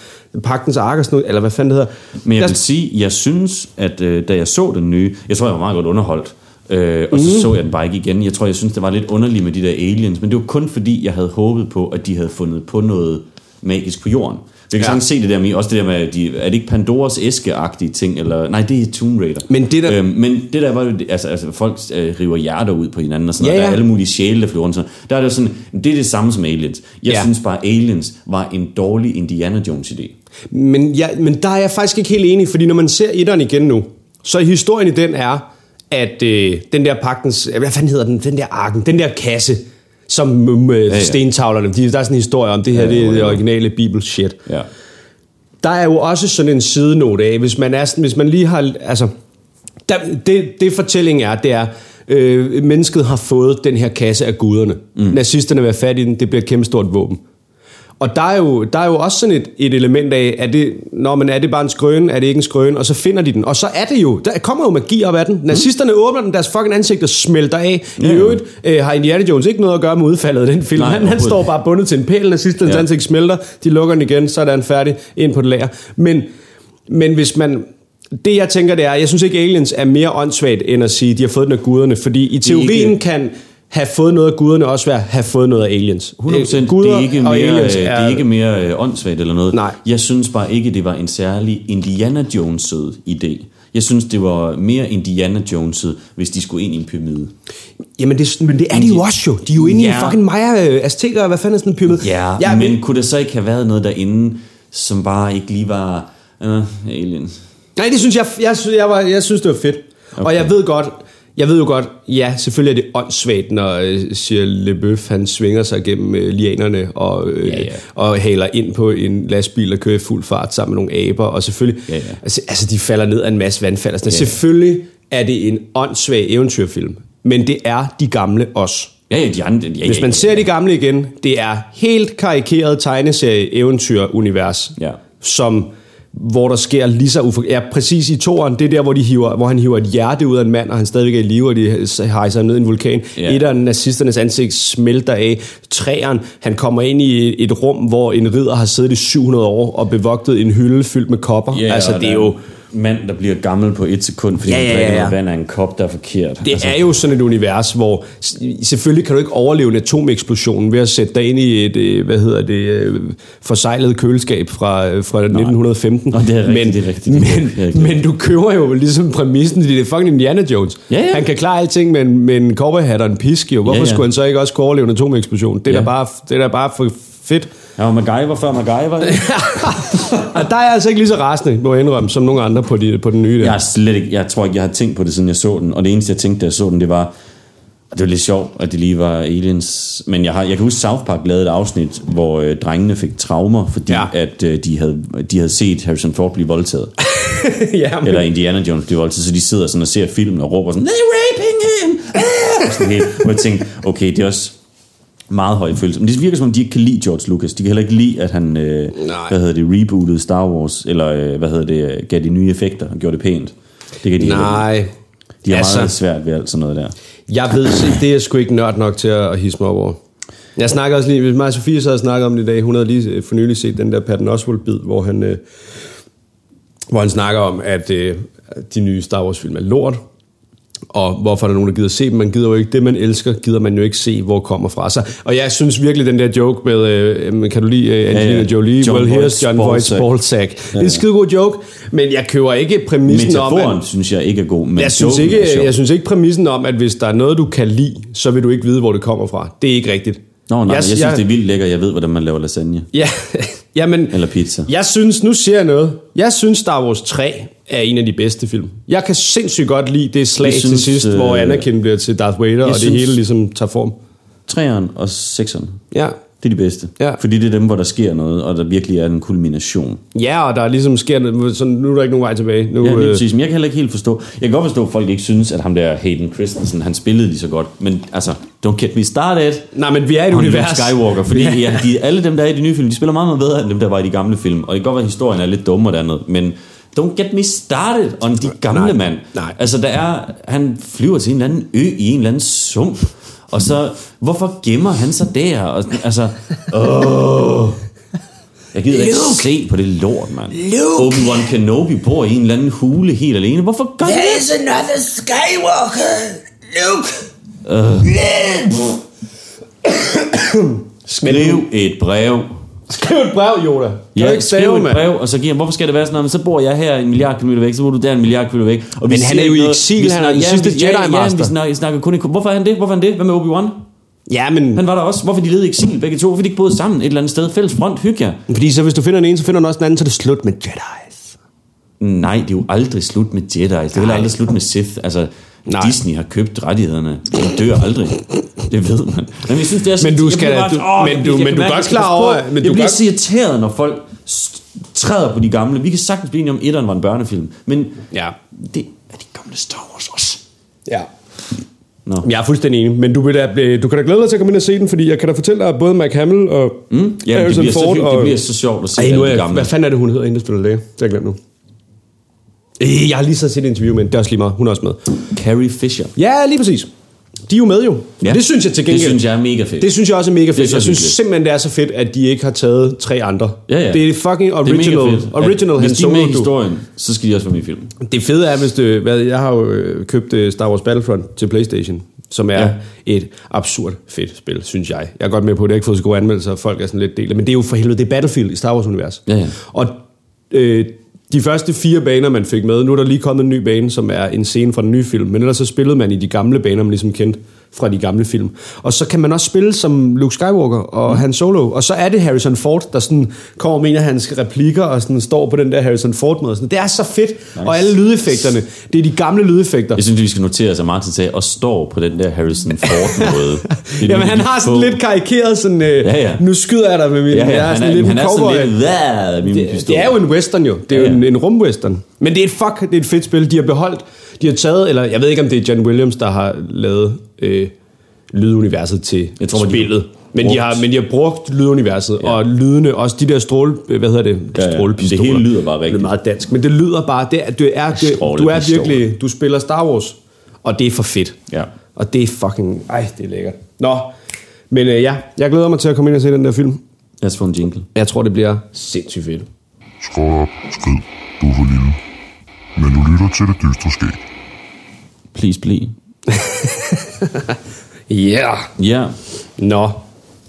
pagtens ark og sådan noget, eller hvad fanden det hedder. Men jeg vil sige, jeg synes, at øh, da jeg så den nye, jeg tror, jeg var meget godt underholdt, øh, og så Mhm. så jeg den bare ikke igen. Jeg tror, jeg synes, det var lidt underligt med de der aliens, men det var kun fordi, jeg havde håbet på, at de havde fundet på noget magisk på jorden. Så jeg kan Ja. sagtens se det der med, også det der med, de, er det ikke Pandoras æske-agtige ting, eller, nej, det er Tomb Raider. Men det der- øhm, men det der var jo, altså, altså folk øh, river hjerter ud på hinanden, og sådan Ja, noget. Der er alle mulige sjæle, der flyver rundt. Sådan. Der er det sådan, det er det samme som aliens. Jeg Ja. synes bare, aliens var en dårlig Indiana Jones-idé. Men, ja, men der er jeg faktisk ikke helt enig, fordi når man ser etteren igen nu, så historien i den er, at øh, den der pagtens, hvad fanden hedder den, den der arken, den der kasse, som øh, ja, ja. stentavlerne, de, der er sådan en historie om, det her Ja, det er det originale bibel shit. Ja. Der er jo også sådan en sidenote af, hvis man, er, sådan- hvis man lige har, altså, der, det, det fortællingen er, det er, øh, mennesket har fået den her kasse af guderne. Mm. Nazisterne vil have fat i den, det bliver et kæmpe stort våben. Og der er, jo, der er jo også sådan et, et element af, er det, når man er det bare en skrøn, er det ikke en skrøn, og så finder de den. Og så er det jo, der kommer jo magi op af den. Nazisterne mm. åbner den, deres fucking ansigter smelter af. I Ja, ja. øvrigt øh, har Indiana Jones ikke noget at gøre med udfaldet af den film. Nej, han, han står bare bundet til en pæl, nazisternes. Ja. ansigt smelter, de lukker den igen, så er den færdig ind på det lager. Men, men hvis man... Det jeg tænker, det er, jeg synes ikke, Aliens er mere åndssvagt, end at sige, de har fået den af guderne. Fordi i teorien ikke- kan have fået noget af guderne også være have fået noget af aliens. 100% Øh, guder det er ikke mere, aliens øh, det er ikke mere øh, åndssvagt eller noget. Nej. Jeg synes bare ikke, det var en særlig Indiana Jones-sød idé. Jeg synes, det var mere Indiana Jones, hvis de skulle ind i en pyramide. Jamen, det, men det er de jo også jo. De er jo inde ja. i en fucking Maya, øh, Azteker, hvad fanden er sådan en pyramide? Ja, ja ja men kunne der så ikke have været noget derinde, som bare ikke lige var uh, aliens? Nej, det synes jeg, jeg, synes, jeg, var, jeg synes, det var fedt. Okay. Og jeg ved godt, jeg ved jo godt, ja, selvfølgelig er det åndssvagt, når øh, Shia LeBeouf, han svinger sig gennem øh, lianerne og, øh, Ja, ja. og haler ind på en lastbil og kører i fuld fart sammen med nogle aber, og selvfølgelig, Ja, ja. Altså, altså de falder ned af en masse vandfald. Altså, Ja. Selvfølgelig er det en åndssvag eventyrfilm, men det er de gamle også. Ja, ja, de andre... Ja, Hvis ja, man ja. ser de gamle igen, det er helt karikeret tegneserie-eventyr-univers, Ja. som hvor der sker lige så ufo- Ja, præcis i toren, det er der, hvor, de hiver, hvor han hiver et hjerte ud af en mand, og han stadigvæk er i live, og de hejser ham ned i en vulkan. Ja. Et af nazisternes ansigt smelter af. Træeren, han kommer ind i et rum, hvor en ridder har siddet i 700 år og bevogtet en hylde fyldt med kopper. Ja, altså, det er jo... mand, der bliver gammel på et sekund, fordi Ja, ja, ja, han drikker noget vand af en kop, der er forkert. Det altså, er jo sådan et univers, hvor selvfølgelig kan du ikke overleve en atomeksplosion ved at sætte dig ind i et, øh, hvad hedder det, øh, forsejlet køleskab fra, øh, fra 1915. Nå, det er rigtigt, men, det er rigtigt. Men, Det er rigtigt. men du køber jo ligesom præmissen, det er fucking Indiana Jones. Ja, ja. Han kan klare alting med en, med en cowboyhat og en pisk, jo. Hvorfor Ja, ja. skulle han så ikke også kunne overleve en atomeksplosion? Det er, Ja. da, bare, det er da bare for fedt. Jeg var MacGyver før MacGyver. Og der er jeg altså ikke lige så rasende, må jeg indrømme, som nogle andre på, de, på den nye der. Jeg, er slet ikke, jeg tror ikke, jeg har tænkt på det, siden jeg så den. Og det eneste, jeg tænkte, da jeg så den, det var... og Det var lidt sjovt, at det lige var aliens. Men jeg, har, jeg kan huske, South Park lavede et afsnit, hvor øh, drengene fik traumer, fordi Ja. ja. at øh, de, havde, de havde set Harrison Ford blive voldtaget. ja, men, Eller Indiana Jones blive voldtaget. Så de sidder sådan og ser filmen og råber sådan, They're raping him! Ah! Og sådan helt. Og jeg tænkte, okay, det er også meget høj følelse. Men det virker som om, de ikke kan lide George Lucas. De kan heller ikke lide, at han, øh, Nej. hvad hedder det, rebootede Star Wars, eller øh, hvad hedder det, gav de nye effekter og gjorde det pænt. Det kan de ikke. Nej. De har Altså- meget svært ved alt sådan noget der. Jeg ved, det er jeg sgu ikke nørd nok til at, hisse mig over. Jeg snakker også lige, hvis mig og Sofie så havde snakket om det i dag, hun havde lige øh, for nylig set den der Patton Oswalt-bid, hvor han, øh, hvor han snakker om, at øh, de nye Star Wars-film er lort, og hvorfor er der nogen, der gider se dem? Man gider jo ikke det, man elsker, gider man jo ikke se, hvor kommer fra. Så, og jeg synes virkelig, den der joke med, øh, kan du lide øh, Angelina Ja, ja. Jolie? John well, here's John Voight's ballsack. ballsack. Det er en skide god joke, men jeg køber ikke præmissen om, at, Metaforen synes jeg ikke er god, men jeg synes, ikke, jeg synes ikke præmissen om, at hvis der er noget, du kan lide, så vil du ikke vide, hvor det kommer fra. Det er ikke rigtigt. Nå, nej, jeg, jeg synes, det er vildt lækkert. Jeg ved, hvordan man laver lasagne. Ja, jamen, Eller pizza. Jeg synes, nu siger jeg noget. Jeg synes, Star Wars 3 er en af de bedste film. Jeg kan sindssygt godt lide det slag Jeg til synes, sidst, øh, hvor Anakin bliver til Darth Vader, og det synes- hele ligesom tager form. Treeren og sekseren. Ja. Det er de bedste. Ja. Fordi det er dem, hvor der sker noget, og der virkelig er en kulmination. Ja, og der ligesom sker noget, så nu er der ikke nogen vej tilbage. Nu, Ja, lige øh, præcis. Men jeg kan heller ikke helt forstå. Jeg kan godt forstå, at folk ikke synes, at ham der Hayden Christensen, han spillede lige så godt. Men altså, don't get me started. nej, men vi er i et Luke univers. Skywalker, fordi ja, de, alle dem, der er i de nye film, de spiller meget, meget bedre end dem, der var i de gamle film. Og det kan godt være, at historien er lidt dummere andet, men don't get me started on de gamle Nej, mand. nej. Altså, der er, han flyver til en eller anden ø i en eller anden sump, og så, hvorfor gemmer han sig der? Og, altså, åh. Jeg gider ikke Luke! se på det lort, mand. Luke! Obi-Wan Kenobi bor i en eller anden hule helt alene. Hvorfor gør han det? There's another Skywalker! Luke! Skriv et brev. Skriv et brev, Yoda. Kan du Ja, ikke skriv et brev, og så giver han, hvorfor skal det være sådan noget, men så bor jeg her en milliard kilometer væk, så bor du der en milliard kilometer væk. Og Men han er jo ikke i eksil, vi han er den snakker- sidste ja, Jedi-master. Ja, vi snakker, snakker kun i... Hvorfor er han det? Hvorfor er han det? Hvad med Obi-Wan? Ja, men Han var der også. Hvorfor de levede i eksil begge to? Hvorfor de ikke boede sammen et eller andet sted? Fælles front, hygge jer. fordi så hvis du finder den ene, så finder du også den anden, så er det slut med Jedi's. Nej, det er jo aldrig slut med Jedi. Det er heller aldrig slut med Sith. Altså, Nej. Disney har købt rettighederne. De dør aldrig. Det ved man. Men, jeg synes, det er så, Men du skal- bare- du- åh, men du- men kan du godt klar over- men jeg du er bliver så irriteret, når folk træder på de gamle. Vi kan sagtens blive enige om, at etteren var en børnefilm. Men Ja. det er de gamle Star Wars også. Ja. Nå. Jeg er fuldstændig enig, men du, vil da, du kan da glæde dig til at komme ind og se den, fordi jeg kan da fortælle dig, at både Mark Hamill og mm. Det, Harrison så, Ford hyggeligt. og... det bliver så sjovt at se Ej, nu er gamle. hvad fanden er det, hun hedder, inden der spiller læge? Det har jeg glemt nu. Øh, Jeg har lige så set et interview med hende. Det er også lige meget. Hun er også med. Carrie Fisher. Ja, lige præcis. De er jo med jo. Ja. Det synes jeg til gengæld. Det synes jeg er mega fedt. Det synes jeg også er mega fedt. jeg synes hyggeligt. simpelthen, det er så fedt, at de ikke har taget tre andre. Ja, ja. Det er fucking Det er original. fedt. original at, Hvis de er med i du. historien, så skal de også være med i filmen. Det fede er, hvis det, hvad, jeg har jo øh, købt øh, Star Wars Battlefront til Playstation, som er ja. Ja. et absurd fedt spil, synes jeg. Jeg er godt med på, at det har ikke fået så gode anmeldelser, og folk er sådan lidt delt. Men det er jo for helvede, det er Battlefield i Star Wars-univers. Ja, ja. Og øh, de første fire baner, man fik med, nu er der lige kommet en ny bane, som er en scene fra den nye film, men ellers så spillede man i de gamle baner, man ligesom kendte fra de gamle film. Og så kan man også spille som Luke Skywalker og mm. Han Solo, og så er det Harrison Ford, der sådan kommer med en af hans replikker, og sådan står på den der Harrison Ford-måde. Sådan. Det er så fedt, nice. og alle lydeffekterne, det er de gamle lydeffekter. Jeg synes, vi skal notere at Martin sagde, og står på den der Harrison Ford-måde. Jamen, han har sådan få. lidt karikeret sådan, øh, Ja, ja. nu skyder jeg dig med min, Ja, jeg ja, er han sådan er, lidt han er sådan lidt, "Hvad?" med min det, pistol. det er jo en western jo. Det er jo Ja, ja. en, en rumwestern. Men det er et fuck, det er et fedt spil. De har beholdt, de har taget, eller jeg ved ikke om det er John Williams, der har lavet øh, lyduniverset til Jeg tror, de spillet. Men de, har, men de har brugt lyduniverset, ja. Og lydene, også de der stråle, hvad hedder det? Ja, ja. Strålepistoler. Det hele lyder bare Det er rigtigt. meget dansk, men det lyder bare, det er, det er, det, du er virkelig, du spiller Star Wars, og det er for fedt. Ja. Og det er fucking, ej, det er lækkert. Nå, men øh, ja, jeg glæder mig til at komme ind og se den der film. Lad os få en jingle. Jeg tror, det bliver sindssygt fedt. Skrål op, skrid, du er for lille. Men du lytter til det dystre skæg. Please, please. Yeah. Ja, Nå.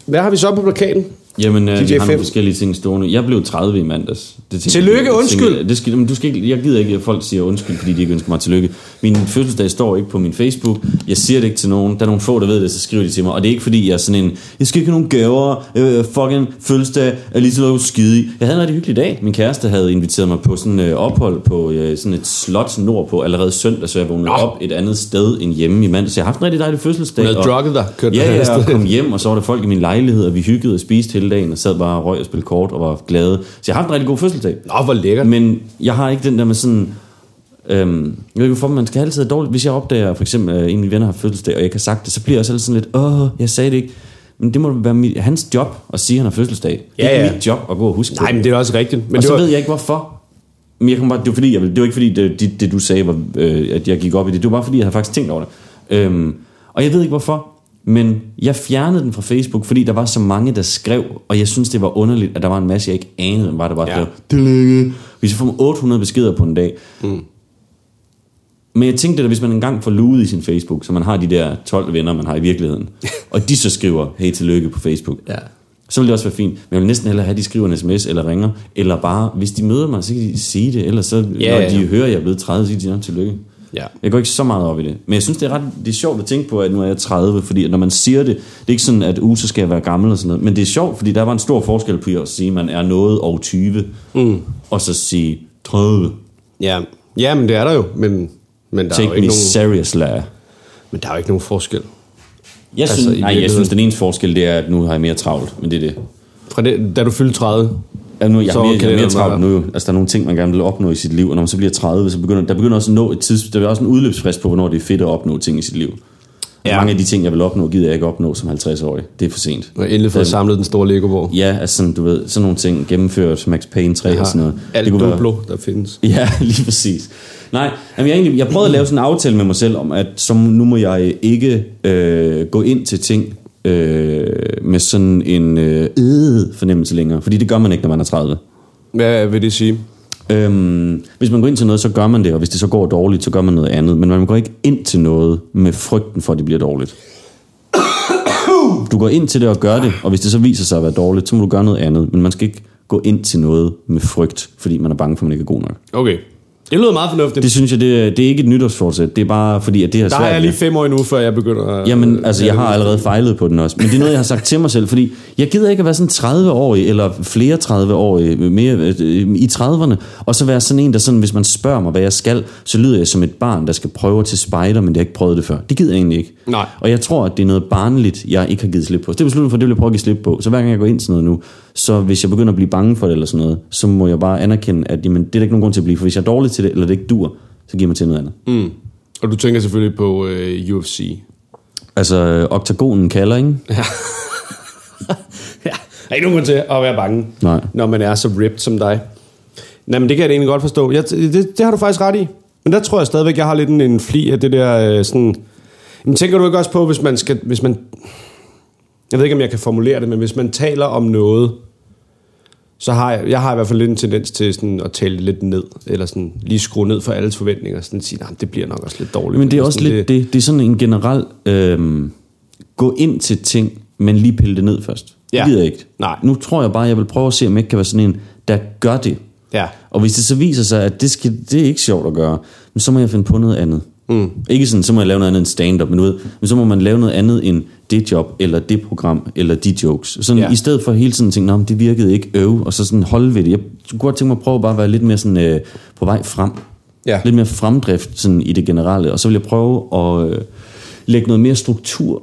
Hvad har vi så på plakaten? Jamen, øh, DJ vi har nogle Fem. forskellige ting stående. Jeg blev 30 i mandags. Det tænker Tillykke, jeg- undskyld. tænker Det skal, men du skal ikke, jeg gider ikke, at folk siger undskyld, fordi de ikke ønsker mig tillykke. Min fødselsdag står ikke på min Facebook. Jeg siger det ikke til nogen. Der er nogle få, der ved det, så skriver de til mig. Og det er ikke fordi, jeg er sådan en, jeg skal ikke have nogen gaver, øh, fucking fødselsdag, er lige så lov skide. Jeg havde en rigtig hyggelig dag. Min kæreste havde inviteret mig på sådan øh, ophold på øh, sådan et slot nordpå allerede søndag, så jeg vågnede op et andet sted end hjemme i mandags. Så jeg har haft en rigtig dejlig fødselsdag. Hun havde og- drugget dig, kørte Ja, ja, og kom hjem, og så var der folk i min lejlighed, og vi hyggede og spiste hele dagen, og sad bare og røg og spillede kort og var glade. Så jeg har haft en rigtig god fødselsdag. Nå, hvor lækkert. Men jeg har ikke den der med sådan... Øhm, jeg ved ikke hvorfor, man skal altid have dårligt. Hvis jeg opdager, for eksempel, at en af mine venner har fødselsdag, og jeg ikke har sagt det, så bliver jeg også altid sådan lidt, åh, jeg sagde det ikke. Men det må være mit, hans job at sige, at han har fødselsdag. Det er Ja, mit job at gå og huske Nej, men det er også rigtigt. Men og det så var, ved jeg ikke hvorfor. Men jeg kom bare, det var fordi, jeg, det var ikke fordi, det, det, det du sagde, var, øh, at jeg gik op i det. Det var bare fordi, jeg havde faktisk tænkt over det. Øhm, og jeg ved ikke hvorfor, men jeg fjernede den fra Facebook, fordi der var så mange, der skrev, og jeg synes, det var underligt, at der var en masse, jeg ikke anede, var der bare Ja. skrev, tillykke. Hvis jeg får 800 beskeder på en dag. Mm. Men jeg tænkte, at hvis man engang får luet i sin Facebook, så man har de der 12 venner, man har i virkeligheden, og de så skriver, hey, tillykke på Facebook, Ja. så vil det også være fint. Men jeg vil næsten hellere have, at de skriver en sms eller ringer, eller bare, hvis de møder mig, så kan de sige det, eller så, Ja, når ja. de hører, at jeg er blevet 30, så siger de, "Nå, tillykke. Ja. Jeg går ikke så meget op i det. Men jeg synes, det er, ret, det er sjovt at tænke på, at nu er jeg 30, fordi når man siger det, det er ikke sådan, at uh, så skal jeg være gammel og sådan noget, men det er sjovt, fordi der var en stor forskel på at sige, at man er noget og 20, mm. og så sige 30. ja. ja, men det er der jo. Men, men, der er jo Take ikke me nogen, seriously. men der er jo ikke nogen forskel. Jeg Altså, synes, i nej, jeg synes, den eneste forskel, det er, at nu har jeg mere travlt, men det er det. Fra det, da du fyldte 30, Ja, nu, jeg, Så mere, jeg kan er det mere være- travlt nu jo. Altså, der er nogle ting, man gerne vil opnå i sit liv, og når man så bliver 30, så begynder der begynder også at nå et tids, der er også en udløbsfrist på, hvornår det er fedt at opnå ting i sit liv. Ja. Mange af de ting, jeg vil opnå, gider jeg ikke opnå som 50-årig. Det er for sent. og endelig fået samlet den store Lego-borg. Ja, altså sådan, du ved, sådan nogle ting, gennemført Max Payne 3 og sådan noget. Alt kunne være- Duplo, der findes. Ja, lige præcis. Nej, jamen jeg, egentlig, jeg prøvede at lave sådan en aftale med mig selv om, at som nu må jeg ikke øh, gå ind til ting øh, med sådan en øh, øh, fornemmelse længere. Fordi det gør man ikke, når man er 30. Hvad vil det sige? Øhm, hvis man går ind til noget, så gør man det, og hvis det så går dårligt, så gør man noget andet. Men man går ikke ind til noget med frygten for, at det bliver dårligt. Du går ind til det og gør det, og hvis det så viser sig at være dårligt, så må du gøre noget andet. Men man skal ikke gå ind til noget med frygt, fordi man er bange for, at man ikke er god nok. Okay. Det lyder meget fornuftigt. Det synes jeg, det er, det er ikke et nytårsforsæt. Det er bare fordi, at det der svært. er jeg lige fem år endnu, før jeg begynder at... Jamen, altså, jeg har allerede fejlet på den også. Men det er noget, jeg har sagt til mig selv, fordi jeg gider ikke at være sådan 30-årig, eller flere 30-årige, mere øh, i 30'erne, og så være sådan en, der sådan, hvis man spørger mig, hvad jeg skal, så lyder jeg som et barn, der skal prøve til spider, men det har ikke prøvet det før. Det gider jeg egentlig ikke. Nej. Og jeg tror, at det er noget barnligt, jeg ikke har givet slip på. Så det er besluttet for, det vil jeg prøve at give slip på. Så hver gang jeg går ind til noget nu, så hvis jeg begynder at blive bange for det eller sådan noget, så må jeg bare anerkende, at jamen, det er der ikke nogen grund til at blive, for hvis jeg er dårlig til det, eller det ikke dur, så giver mig til noget andet. Mm. Og du tænker selvfølgelig på uh, UFC. Altså, øh, oktagonen kalder, ikke? ja. Der er ikke nogen grund til at være bange, Nej. når man er så ripped som dig. Nej, men det kan jeg da egentlig godt forstå. Jeg, det, det har du faktisk ret i. Men der tror jeg stadigvæk, jeg har lidt en, en fli af det der øh, sådan... Men tænker du ikke også på, hvis man skal... Hvis man, jeg ved ikke, om jeg kan formulere det, men hvis man taler om noget, så har jeg, jeg har i hvert fald lidt en tendens til sådan at tale lidt ned, eller sådan lige skrue ned for alles forventninger, sådan at sige, nej, det bliver nok også lidt dårligt. Men det er også sådan, lidt, det, det er sådan en generel, øh, gå ind til ting, men lige pille det ned først. Ja. Det gider jeg ikke. Nej. Nu tror jeg bare, jeg vil prøve at se, om jeg ikke kan være sådan en, der gør det. Ja. Og hvis det så viser sig, at det, skal, det er ikke sjovt at gøre, så må jeg finde på noget andet. Mm. Ikke sådan, så må jeg lave noget andet end stand-up, men, ved, men så må man lave noget andet end det job, eller det program, eller de jokes. Sådan, Ja. I stedet for hele tiden at tænke, "Nå, men det virkede ikke øv, og så sådan holde ved det. Jeg kunne godt tænke mig at prøve bare at være lidt mere sådan, øh, på vej frem. Ja. Lidt mere fremdrift sådan, i det generelle, og så vil jeg prøve at øh, lægge noget mere struktur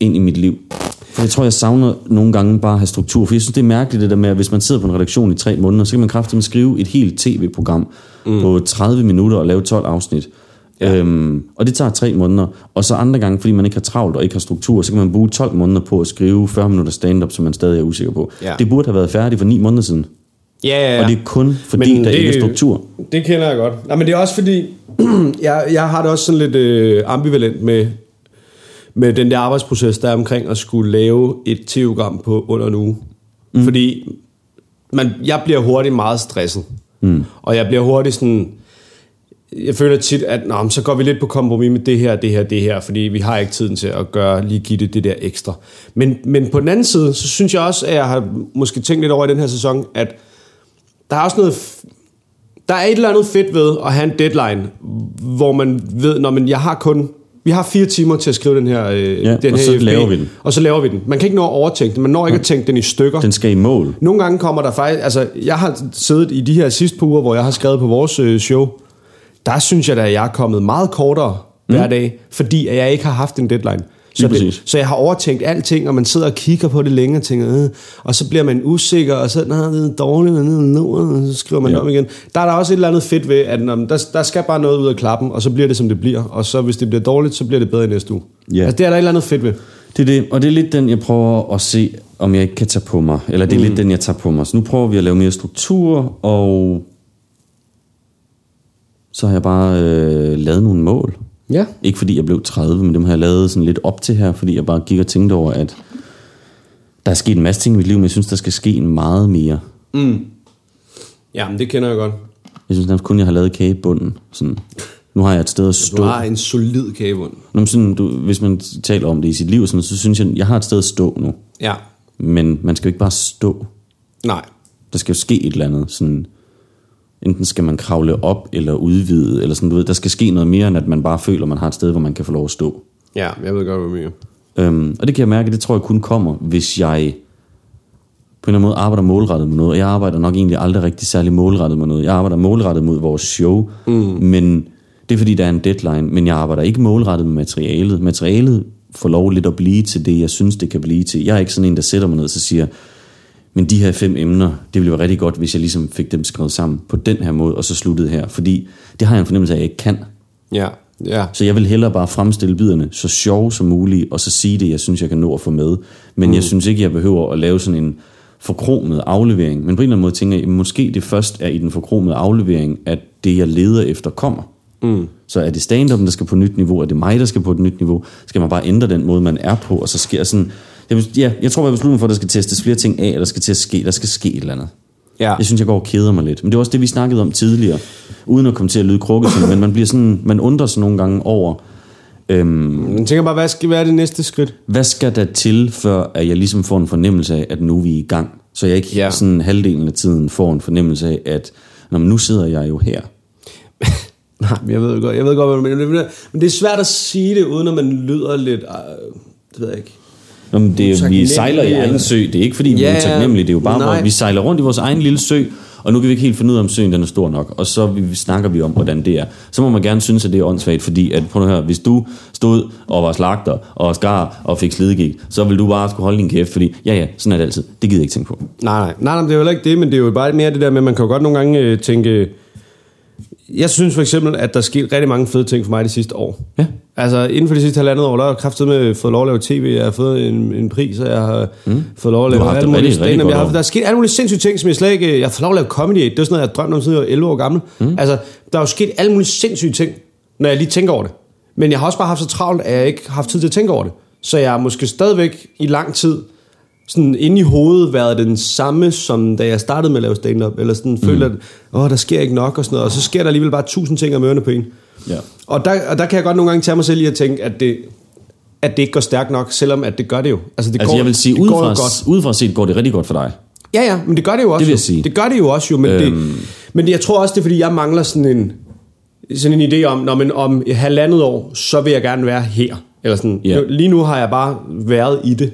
ind i mit liv. For jeg tror, jeg savner nogle gange bare at have struktur. For jeg synes, det er mærkeligt det der med, at hvis man sidder på en redaktion i tre måneder, så kan man kraftigt skrive et helt tv-program mm. på 30 minutter og lave 12 afsnit. Ja. Øhm, og det tager tre måneder. Og så andre gange, fordi man ikke har travlt og ikke har struktur, så kan man bruge 12 måneder på at skrive 40 minutter stand-up, som man stadig er usikker på. Ja. Det burde have været færdigt for ni måneder siden. Ja, ja, ja. Og det er kun fordi, men der ikke er struktur. Det kender jeg godt. Nej, men det er også fordi, jeg, jeg har det også sådan lidt øh, ambivalent med, med den der arbejdsproces, der er omkring at skulle lave et tv-program på under en uge. Mm. Fordi man, jeg bliver hurtigt meget stresset. Mm. Og jeg bliver hurtigt sådan... Jeg føler tit, at Nå, så går vi lidt på kompromis med det her, det her, det her, fordi vi har ikke tiden til at gøre, lige give det det der ekstra. Men, men på den anden side, så synes jeg også, at jeg har måske tænkt lidt over i den her sæson, at der er også noget... Der er et eller andet fedt ved at have en deadline, hvor man ved, når man, jeg har kun... Vi har fire timer til at skrive den her, øh, Ja, den og her så FB, laver vi den. Og så laver vi den. Man kan ikke nå at overtænke den. Man når ikke at tænke den i stykker. Den skal i mål. Nogle gange kommer der faktisk... Altså, jeg har siddet i de her sidste par uger, hvor jeg har skrevet på vores øh, show. Der synes jeg da, at jeg er kommet meget kortere mm. hver dag, fordi at jeg ikke har haft en deadline. Så, det, så jeg har overtænkt alting, og man sidder og kigger på det længe og tænker, øh, og så bliver man usikker, og så nej, det er dårligt, og, ned, og så skriver man ja. om igen. Der er der også et eller andet fedt ved, at når, der, der skal bare noget ud af klappen, og så bliver det, som det bliver. Og så hvis det bliver dårligt, så bliver det bedre i næste uge. Ja. Altså, det er der et eller andet fedt ved. Det er det, og det er lidt den, jeg prøver at se, om jeg ikke kan tage på mig. Eller det er mm. lidt den, jeg tager på mig. Så nu prøver vi at lave mere struktur, og så har jeg bare øh, lavet nogle mål. Ja. Ikke fordi jeg blev 30, men dem har jeg lavet sådan lidt op til her, fordi jeg bare gik og tænkte over, at der er sket en masse ting i mit liv, men jeg synes, der skal ske en meget mere. Ja, men det kender jeg godt. Jeg synes nærmest kun, jeg har lavet kage i bunden. Sådan. Nu har jeg et sted at stå. Du har en solid kagebund. Nå, men sådan, du, hvis man taler om det i sit liv, sådan, så synes jeg, jeg har et sted at stå nu. Ja. Men man skal jo ikke bare stå. Nej. Der skal jo ske et eller andet. Sådan, enten skal man kravle op eller udvide, eller sådan, du ved, der skal ske noget mere, end at man bare føler, at man har et sted, hvor man kan få lov at stå. Ja, jeg ved godt, hvad du. Øhm, og det kan jeg mærke, det tror jeg kun kommer, hvis jeg på en eller anden måde arbejder målrettet med noget. Og jeg arbejder nok egentlig aldrig rigtig særlig målrettet med noget. Jeg arbejder målrettet mod vores show, mm. men det er fordi, der er en deadline. Men jeg arbejder ikke målrettet med materialet. Materialet får lov lidt at blive til det, jeg synes, det kan blive til. Jeg er ikke sådan en, der sætter mig ned og siger, men de her fem emner, det ville være rigtig godt, hvis jeg ligesom fik dem skrevet sammen på den her måde, og så sluttede her. Fordi det har jeg en fornemmelse af, at jeg ikke kan. Ja, ja. Så jeg vil hellere bare fremstille biderne så sjove som muligt, og så sige det, jeg synes, jeg kan nå at få med. Men mm. jeg synes ikke, jeg behøver at lave sådan en forkromet aflevering. Men på en eller anden måde tænker jeg, at måske det først er i den forkromede aflevering, at det, jeg leder efter, kommer. Mm. Så er det stand der skal på nyt niveau? Er det mig, der skal på et nyt niveau? Skal man bare ændre den måde, man er på? Og så sker sådan... Jeg, ja, jeg tror, jeg beslutter mig for, at der skal testes flere ting af, og der skal til at ske, der skal ske et eller andet. Ja. Jeg synes, jeg går og keder mig lidt. Men det er også det, vi snakkede om tidligere. Uden at komme til at lyde krukket, men man bliver sådan, man undrer sig nogle gange over, øhm, Jeg tænker bare, hvad skal være det næste skridt? hvad skal der til, før at jeg ligesom får en fornemmelse af, at nu er vi i gang? Så jeg ikke Ja. ja. sådan halvdelen af tiden får en fornemmelse af, at Nå, men nu sidder jeg jo her. Nej, men jeg ved godt, jeg ved godt, hvad du mener. Men det er svært at sige det, uden at man lyder lidt... Øh, det ved jeg ikke. Nå, men det vi sejler i egen sø. Det er ikke, fordi vi Ja, er utaknemmelige. Det er jo bare, nej. hvor vi sejler rundt i vores egen lille sø, og nu kan vi ikke helt finde ud af, om søen den er stor nok. Og så vi, snakker vi om, hvordan det er. Så må man gerne synes, at det er åndssvagt, fordi at, prøv at høre, hvis du stod og var slagter og skar og fik slidgik, så vil du bare skulle holde din kæft, fordi ja, ja, sådan er det altid. Det gider jeg ikke tænke på. Nej, nej, nej, nej, det er jo heller ikke det, men det er jo bare mere det der med, at man kan jo godt nogle gange øh, tænke... Jeg synes for eksempel, at der er sket rigtig mange fede ting for mig de sidste år. Ja. Altså, inden for de sidste halvandet år, der har jeg kraftigt med fået lov at lave tv. Jeg har fået en, en pris, og jeg har mm. fået lov at lave alt det muligt godt Jeg har, der er sket alle mulige sindssyge ting, som jeg slet ikke... Jeg har fået lov at lave comedy. Det er sådan noget, jeg drømte om, siden jeg var 11 år gammel. Mm. Altså, der er jo sket alle mulige sindssyge ting, når jeg lige tænker over det. Men jeg har også bare haft så travlt, at jeg ikke har haft tid til at tænke over det. Så jeg har måske stadigvæk i lang tid sådan inde i hovedet været den samme, som da jeg startede med at lave stand-up. Eller sådan mm. føler, at åh, der sker ikke nok og sådan noget. Og så sker der alligevel bare tusind ting om ørerne på en. Ja. Og der, og der kan jeg godt nogle gange tage mig selv i at tænke, at det, at det ikke går stærkt nok, selvom at det gør det jo. Altså, det Altså går, jeg vil sige, jo udefra, godt. udefra set går det rigtig godt for dig. Ja, ja, men det gør det jo også. Det vil jeg jo. sige. Det gør det jo også jo, men, øhm. det, men jeg tror også, det er fordi, jeg mangler sådan en, sådan en idé om, når man om et halvandet år, så vil jeg gerne være her. Eller sådan. Ja. Lige nu har jeg bare været i det.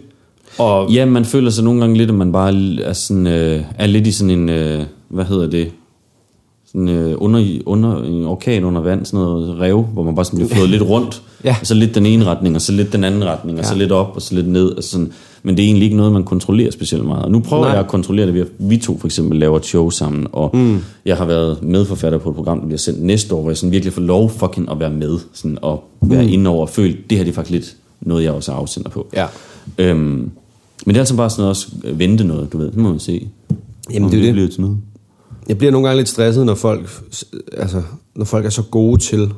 Og Ja, man føler sig nogle gange lidt, at man bare er, sådan, øh, er lidt i sådan en, øh, hvad hedder det, sådan, øh, under, under, en orkan under vand, sådan noget rev, hvor man bare sådan bliver flået lidt rundt, Ja. og så lidt den ene retning, og så lidt den anden retning, og så Ja. lidt op, og så lidt ned, altså sådan, men det er egentlig ikke noget, man kontrollerer specielt meget. Og nu prøver Nej. Jeg at kontrollere det ved, at vi to for eksempel laver et show sammen, og mm. jeg har været medforfatter på et program, der bliver sendt næste år, hvor jeg sådan virkelig får lov fucking at være med, sådan, og være mm. inde over og føle, det her det er faktisk lidt noget, jeg også er afsender på. Ja. Øhm, men det er altså bare sådan også vente noget, du ved. Det må man se. Jamen, det er det. bliver til noget. Jeg bliver nogle gange lidt stresset, når folk, altså, når folk er så gode til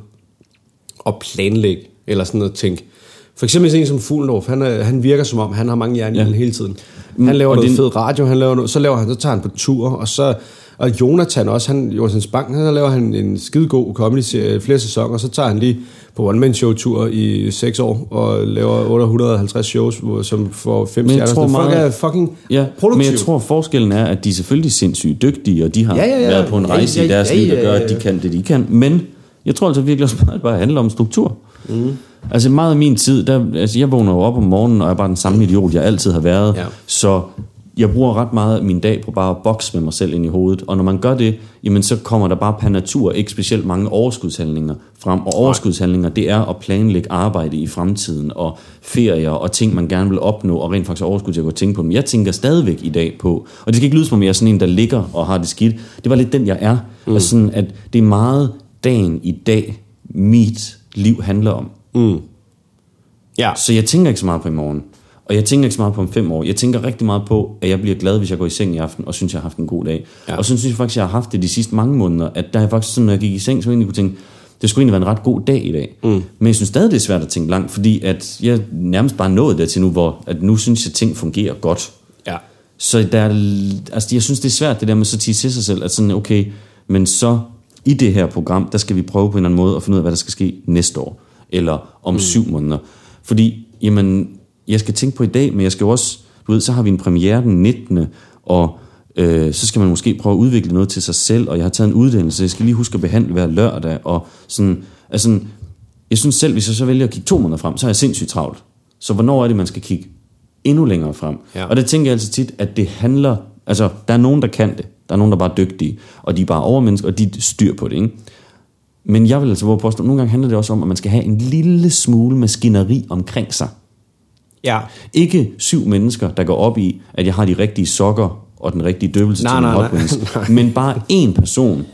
at planlægge, eller sådan noget tænke. For eksempel en som Fuglendorf, han, er, han virker som om, han har mange jern i Ja. hele tiden. Mm, Han laver og noget det- fed radio, han laver noget, så laver han, så tager han på tur, og så og Jonathan også, han, Jonathan Spang, han laver han en skidegod comedy-serie, flere sæsoner, og så tager han lige på one-man-show-tur i 6 år, og laver 850 shows, som får 5 Men jeg stjerner. Folk meget- er fucking Ja, produktive. men jeg tror forskellen er, at de er selvfølgelig sindssygt dygtige, og de har Ja, ja, ja. været på en Ja, rejse ja, i deres ja, liv, der ja, gør, ja. at de kan det, de kan. Men jeg tror altså virkelig også bare, at det bare handler om struktur. Mm. Altså meget af min tid, der, altså jeg vågner jo op om morgenen, og er bare den samme idiot, jeg altid har været. Ja. Så jeg bruger ret meget af min dag på bare at bokse med mig selv ind i hovedet. Og når man gør det, jamen så kommer der bare per natur ikke specielt mange overskudshandlinger frem. Og overskudshandlinger, det er at planlægge arbejde i fremtiden, og ferier og ting, man gerne vil opnå, og rent faktisk overskud til at gå tænke på dem. Jeg tænker stadigvæk i dag på, og det skal ikke lyde som om jeg er sådan en, der ligger og har det skidt. Det var lidt den, jeg er. Mm. Altså sådan, at det er meget dagen i dag, mit liv handler om. Ja. Så jeg tænker ikke så meget på i morgen. Og jeg tænker ikke så meget på om fem år. Jeg tænker rigtig meget på, at jeg bliver glad, hvis jeg går i seng i aften, og synes, jeg har haft en god dag. Ja. Og så synes jeg faktisk, jeg har haft det de sidste mange måneder, at der er faktisk sådan, når jeg gik i seng, så jeg egentlig kunne tænke, det skulle egentlig være en ret god dag i dag. Mm. Men jeg synes stadig, det er svært at tænke langt, fordi at jeg nærmest bare nået der til nu, hvor at nu synes jeg, at ting fungerer godt. Ja. Så der, er- altså, jeg synes, det er svært det der med så at sige til sig selv, at sådan, okay, men så i det her program, der skal vi prøve på en eller anden måde at finde ud af, hvad der skal ske næste år, eller om mm. syv måneder. Fordi, jamen, jeg skal tænke på i dag, men jeg skal jo også, du ved, så har vi en premiere den 19. Og øh, så skal man måske prøve at udvikle noget til sig selv, og jeg har taget en uddannelse, jeg skal lige huske at behandle hver lørdag, og sådan, altså, jeg synes selv, hvis jeg så vælger at kigge to måneder frem, så er jeg sindssygt travlt. Så hvornår er det, man skal kigge endnu længere frem? Ja. Og det tænker jeg altid tit, at det handler, altså der er nogen, der kan det, der er nogen, der er bare dygtige, og de er bare overmennesker, og de styr på det, ikke? Men jeg vil altså våge påstå, at nogle gange handler det også om, at man skal have en lille smule maskineri omkring sig. Ja. Ikke syv mennesker, der går op i, at jeg har de rigtige sokker og den rigtige døbelse Nej, til min hot wings, men bare én person,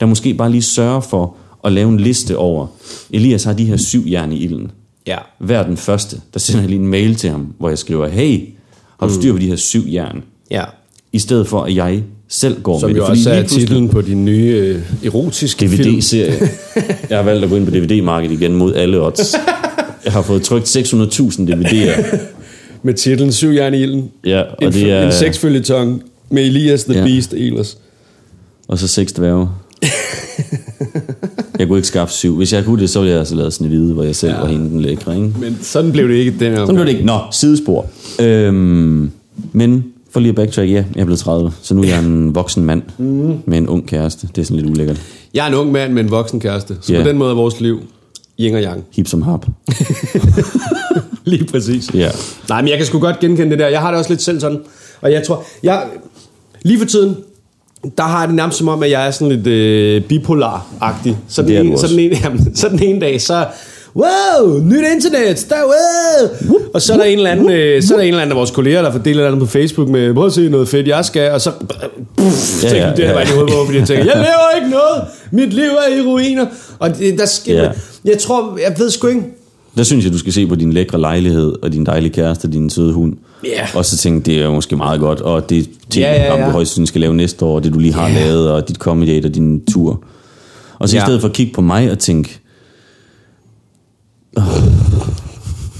der måske bare lige sørger for at lave en liste over, Elias har de her syv jern i ilden. Ja. Hver den første, der sender jeg lige en mail til ham, hvor jeg skriver, hey, har du styr på de her syv jern? Ja. I stedet for, at jeg selv går Som med jo det. Fordi også er titlen på din nye øh, erotiske. DVD-serie. Jeg har valgt at gå ind på DVD-markedet igen mod alle odds. Jeg har fået trykt 600.000 DVD'er. Med titlen Syv jern i ilden. Ja, og en, det er... en sexfølgetong med Elias the Ja. Beast Elers. Og så seks dværge. Jeg kunne ikke skaffe syv. Hvis jeg kunne det, så ville jeg altså lave sådan hvide, hvor jeg selv ja. var hende den lækre, ikke? Men sådan blev det ikke den her Sådan blev det ikke. Nå, sidespor. Øhm, men for lige at backtrack, ja, jeg er blevet 30, så nu er jeg en voksen mand mm. med en ung kæreste. Det er sådan lidt ulækkert. Jeg er en ung mand med en voksen kæreste. Så Ja. på den måde er vores liv yin og yang. Hip som hap. Lige præcis. Ja. Nej, men jeg kan sgu godt genkende det der. Jeg har det også lidt selv sådan. Og jeg tror, jeg, lige for tiden, der har jeg det nærmest som om, at jeg er sådan lidt øh, bipolar-agtig. Så den, ene, så, den ene, jamen, så den ene dag, så... Wow, nyt internet, der, wow. Og så er der en eller anden, øh, så er der en eller anden af vores kolleger, der får delt andet på Facebook med, prøv at se noget fedt, jeg skal, og så, puff, Ja, ja, ja, det her var i hovedet fordi jeg tænker, jeg laver ikke noget, mit liv er i ruiner. Og det, der sker, Ja. jeg tror, jeg ved sgu ikke, Der synes jeg, du skal se på din lækre lejlighed, og din dejlige kæreste, og din søde hund. Ja. Og så tænke, det er måske meget godt, og det ting, Ja, ja, ja. du højst synes, skal lave næste år, og det du lige har Ja. lavet, og dit comedy og din tur. Og så i Ja. stedet for at kigge på mig og tænke, "Åh,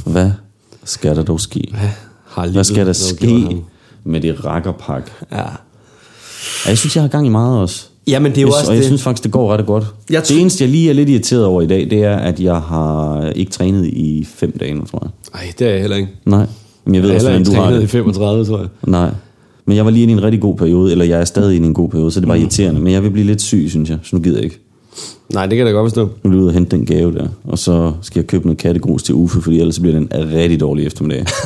hvad skal der dog ske? Har Hvad skal der ske med det rakkerpak? Ja. Ja, jeg synes, jeg har gang i meget også. Jamen, det er jo jeg, også og jeg det. synes faktisk, det går ret godt. Jeg det eneste, jeg lige er lidt irriteret over i dag, det er, at jeg har ikke trænet i fem dage nu, tror jeg. Ej, det er jeg heller ikke. Nej, men jeg ved Jeg også, hvordan ikke du har trænet i det. 35, tror jeg. Nej, men jeg var lige inde i en rigtig god periode, eller jeg er stadig inde i en god periode, så det var Mm. irriterende. Men jeg vil blive lidt syg, synes jeg, så nu gider jeg ikke. Nej, det kan jeg da godt forstå. Nu vil jeg ud og hente den gave der, og så skal jeg købe noget kattegrus til Uffe, fordi ellers bliver den en rigtig dårlig eftermiddag.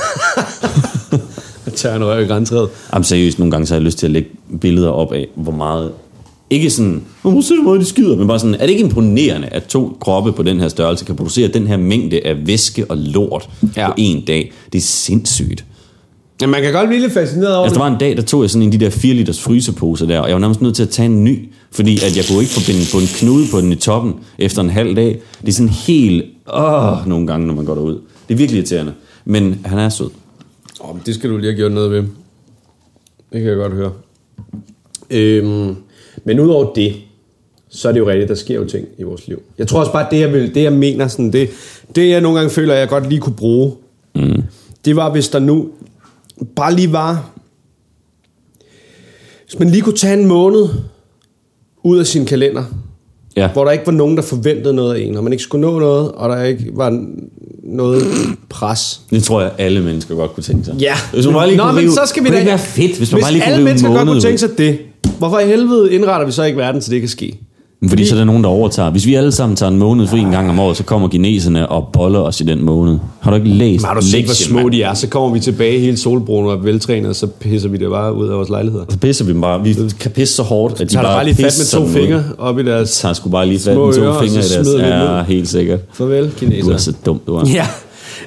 Jeg tager en røv i græntræet. Jamen seriøst, nogle gange så har jeg lyst til at lægge billeder op af, hvor meget... Ikke sådan, hvor må se, hvor de skider, men bare sådan, er det ikke imponerende, at to kroppe på den her størrelse kan producere den her mængde af væske og lort ja. på en dag? Det er sindssygt. Ja, man kan godt blive lidt fascineret over Altså, der var en dag, der tog jeg sådan en af de der 4 liters fryseposer der, og jeg var nærmest nødt til at tage en ny, fordi at jeg kunne ikke forbinde på en knude på den i toppen efter en halv dag. Det er sådan helt, åh, nogle gange, når man går derud. Det er virkelig irriterende. Men han er sød. Oh, det skal du lige have gjort noget ved. Det kan jeg godt høre. Øhm, men udover det, så er det jo rigtigt, der sker jo ting i vores liv. Jeg tror også bare, det jeg, vil, det, jeg mener, sådan, det, det jeg nogle gange føler, at jeg godt lige kunne bruge, mm. det var, hvis der nu bare lige var, hvis man lige kunne tage en måned ud af sin kalender, Ja. hvor der ikke var nogen, der forventede noget af en, og man ikke skulle nå noget, og der ikke var noget pres. Det tror jeg, alle mennesker godt kunne tænke sig. Ja. Hvis man bare lige Nå, men rive, så skal vi da... det være fedt, hvis man hvis bare lige kunne alle mennesker en godt kunne tænke sig det, hvorfor i helvede indretter vi så ikke verden, så det kan ske? Men Fordi så er der nogen, der overtager. Hvis vi alle sammen tager en måned fri en gang om året, så kommer kineserne og boller os i den måned. Har du ikke læst Men har du set, hvor små de er? Så kommer vi tilbage helt solbrune og veltrænet, og så pisser vi det bare ud af vores lejligheder. Så pisser vi dem bare. Vi kan pisse så hårdt, at de Så bare, bare lige fat med to fingre op i deres... tager sgu bare lige fat med to ører, fingre i så deres. Ja, helt sikkert. Farvel, Du kineser. er så dum, du er. Ja.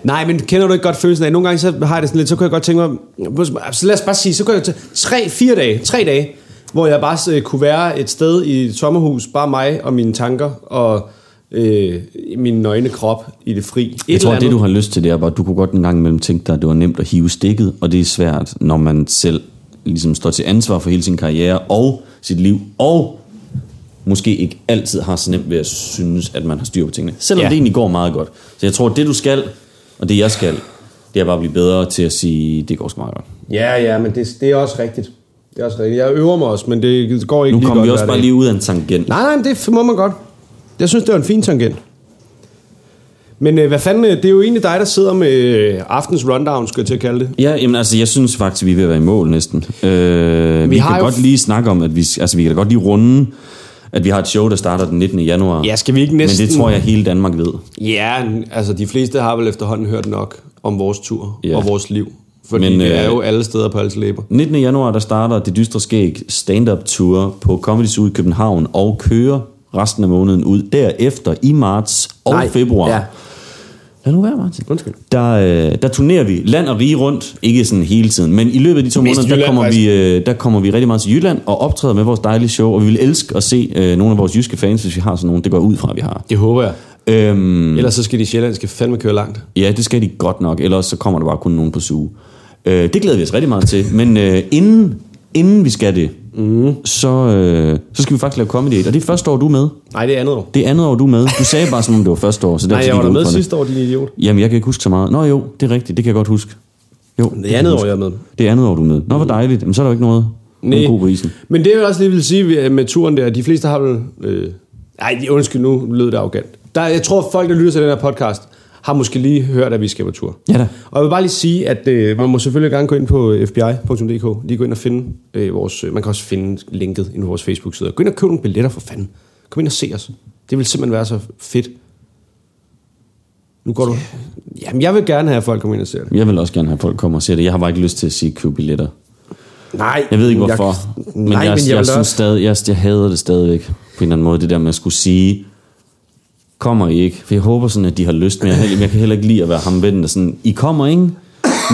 Nej, men kender du ikke godt følelsen af, nogle gange så har jeg det sådan lidt, så kunne jeg godt tænke mig, så lad os bare sige, så kunne jeg tage tre, fire dage, tre dage, hvor jeg bare øh, kunne være et sted i et sommerhus, bare mig og mine tanker, og øh, min nøgne krop i det fri. Et Jeg tror, det du har lyst til, det er bare, at du kunne godt en gang imellem tænke dig, at det var nemt at hive stikket, og det er svært, når man selv ligesom står til ansvar for hele sin karriere og sit liv, og måske ikke altid har så nemt ved at synes, at man har styr på tingene. Selvom Ja. ja. det egentlig går meget godt. Så jeg tror, at det du skal, og det jeg skal, det er bare at blive bedre til at sige, det går sgu meget godt. Ja, ja, men det, det er også rigtigt. Det er også rigtigt. Jeg øver mig også, men det går ikke Nu lige kommer godt vi også bare lige ud af en tangent. Nej, nej, men det må man godt. Jeg synes, det var en fin tangent. Men øh, hvad fanden, øh, det er jo egentlig dig, der sidder med øh, aftens rundown, skal jeg til at kalde det. Ja, jamen altså, jeg synes faktisk, vi er ved at være i mål næsten. Øh, vi, vi kan godt f- lige snakke om, at vi, altså, vi kan da godt lige runde, at vi har et show, der starter den 19. januar. Ja, skal vi ikke næsten- Men det tror jeg, hele Danmark ved. Ja, altså de fleste har vel efterhånden hørt nok om vores tur Ja. og vores liv. Fordi Men, det øh, er jo alle steder på alles læber. 19. januar, der starter det dystre skæg stand-up tour på Comedy Zoo i København, og kører resten af måneden ud. Derefter i marts og Nej, februar. ja. Lad nu være, Martin. Undskyld. Der, øh, der turnerer vi land og rige rundt, ikke sådan hele tiden, men i løbet af de to Mest måneder, der Jylland, kommer, faktisk. vi, øh, der kommer vi rigtig meget til Jylland og optræder med vores dejlige show, og vi vil elske at se øh, nogle af vores jyske fans, hvis vi har sådan nogle, det går ud fra, at vi har. Det håber jeg. Øhm, Ellers så skal de sjællandske fandme køre langt. Ja, det skal de godt nok, ellers så kommer der bare kun nogen på suge. Øh, det glæder vi os rigtig meget til, men øh, inden, inden vi skal det, mm. så, øh, så skal vi faktisk lave comedy Aid, og det er første år, du er med. Nej, det er andet år. Det er andet år, du er med. Du sagde bare, som om det var første år, så Nej, derfor jeg var der med det. sidste år, din idiot. Jamen, jeg kan ikke huske så meget. Nå jo, det er rigtigt, det kan jeg godt huske. Jo, Det er andet år, jeg er med. Det er andet år, du er med. Nå, hvor dejligt. Jamen, så er der jo ikke noget. Nej. God prisen. Men det er jo også lige vil sige med turen der, de fleste har vel... Øh, ej, undskyld, nu lød det arrogant. Der, jeg tror, folk, der lytter til den her podcast, har måske lige hørt, at vi skal på tur. Ja da. Og jeg vil bare lige sige, at øh, man må selvfølgelig gerne gå ind på fbi.dk, lige gå ind og finde øh, vores... Øh, man kan også finde linket inde på vores Facebook-side. Gå ind og køb nogle billetter for fanden. Kom ind og se os. Det vil simpelthen være så fedt. Nu går du... Jamen, jeg vil gerne have, at folk kommer ind og ser det. Jeg vil også gerne have, at folk kommer og ser det. Jeg har bare ikke lyst til at sige køb billetter. Nej. Jeg ved ikke hvorfor. Jeg, men nej, jeg, men jeg, jeg, vil synes også... stadig, jeg, jeg hader det stadigvæk på en eller anden måde, det der med at skulle sige, kommer I ikke? For jeg håber sådan, at de har lyst, men jeg, heller- jeg kan heller ikke lide at være ham der sådan, I kommer ikke?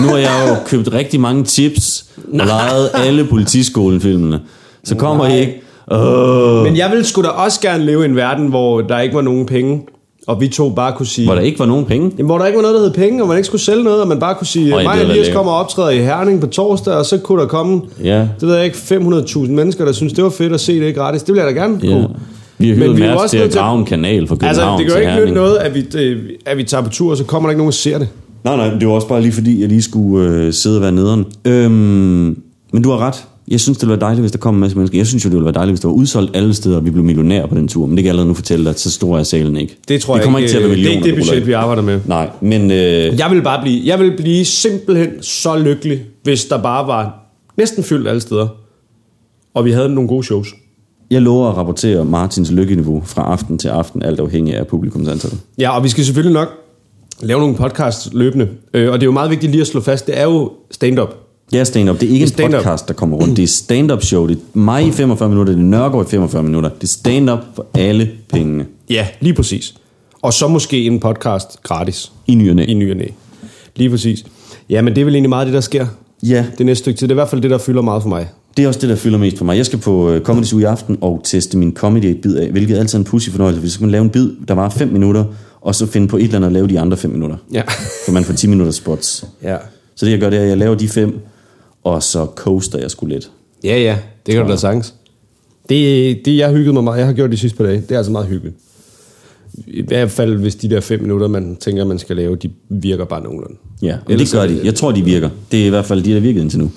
Nu har jeg jo købt rigtig mange chips og lejet alle politiskolen-filmene. Så kommer I ikke? Åh. Men jeg vil sgu da også gerne leve i en verden, hvor der ikke var nogen penge, og vi to bare kunne sige... Hvor der ikke var nogen penge. Jamen, hvor der ikke var noget, der hed penge, og man ikke skulle sælge noget, og man bare kunne sige, Øj, mig og Elias kommer og optræder i Herning på torsdag, og så kunne der komme, Ja. det ved jeg ikke, 500.000 mennesker, der synes, det var fedt at se det gratis. Det vil jeg da gerne Ja. Vi har hyret Mærsk også til at grave en kanal fra København Altså, det til ikke nytte noget, at vi, øh, at vi tager på tur, og så kommer der ikke nogen og ser det. Nej, nej, det var også bare lige fordi, jeg lige skulle øh, sidde og være nederen. Øhm, men du har ret. Jeg synes, det ville være dejligt, hvis der kom en masse mennesker. Jeg synes jo, det ville være dejligt, hvis der var udsolgt alle steder, og vi blev millionærer på den tur. Men det kan jeg allerede nu fortælle dig, at så stor er salen ikke. Det tror det jeg kommer ikke til at være øh, millioner, Det er ikke det budget, vi arbejder med. Nej, men øh, Jeg vil bare blive, jeg vil blive simpelthen så lykkelig, hvis der bare var næsten fyldt alle steder, og vi havde nogle gode shows. Jeg lover at rapportere Martins lykkeniveau fra aften til aften, alt afhængig af publikumsantal. Ja, og vi skal selvfølgelig nok lave nogle podcasts løbende. Øh, og det er jo meget vigtigt lige at slå fast, det er jo stand-up. Det er stand-up. Det er ikke en stand-up. podcast, der kommer rundt. Det er stand-up show. Det er mig i 45 minutter. Det er Nørgaard i 45 minutter. Det er stand-up for alle pengene. Ja, lige præcis. Og så måske en podcast gratis. I ny og næ. I ny og næ. Lige præcis. Ja, men det er vel egentlig meget det, der sker. Ja. Det næste stykke tid. Det er i hvert fald det, der fylder meget for mig. Det er også det, der fylder mest for mig. Jeg skal på uh, Comedy Zoo i aften og teste min comedy et bid af, hvilket er altid en pussy fornøjelse, hvis man lave en bid, der var 5 minutter, og så finde på et eller andet at lave de andre 5 minutter. Ja. For man får 10 minutter spots. Ja. Så det jeg gør, det er, at jeg laver de 5, og så coaster jeg sgu lidt. Ja, ja. Det kan du da sagtens. Det, det, jeg hyggede mig meget. Jeg har gjort de sidste par dage. Det er altså meget hyggeligt. I hvert fald, hvis de der fem minutter, man tænker, man skal lave, de virker bare nogenlunde. Ja, Ellers det gør de. Jeg tror, de virker. Det er i hvert fald de, der virkede indtil nu.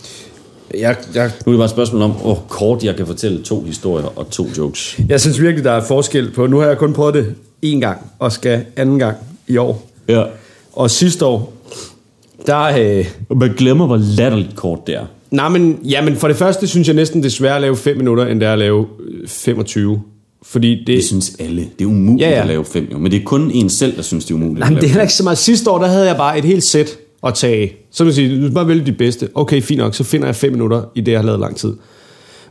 Jeg, jeg, Nu er det bare et spørgsmål om, hvor kort jeg kan fortælle to historier og to jokes. jeg synes virkelig, der er forskel på... Nu har jeg kun prøvet det én gang, og skal anden gang i år. Ja. Og sidste år, der... Øh, man glemmer, hvor latterligt kort det er. nej, men, ja, men for det første synes jeg næsten, det er sværere at lave 5 minutter, end det er at lave øh, 25. Fordi det... Det synes alle. Det er umuligt Ja, ja, at lave fem, jo. Men det er kun en selv, der synes, det er umuligt. Nej, men det er ikke så meget. Sidste år, der havde jeg bare et helt sæt at tage. Så vil jeg sige, du skal bare vælge de bedste. Okay, fint nok, så finder jeg 5 minutter i det, jeg har lavet lang tid.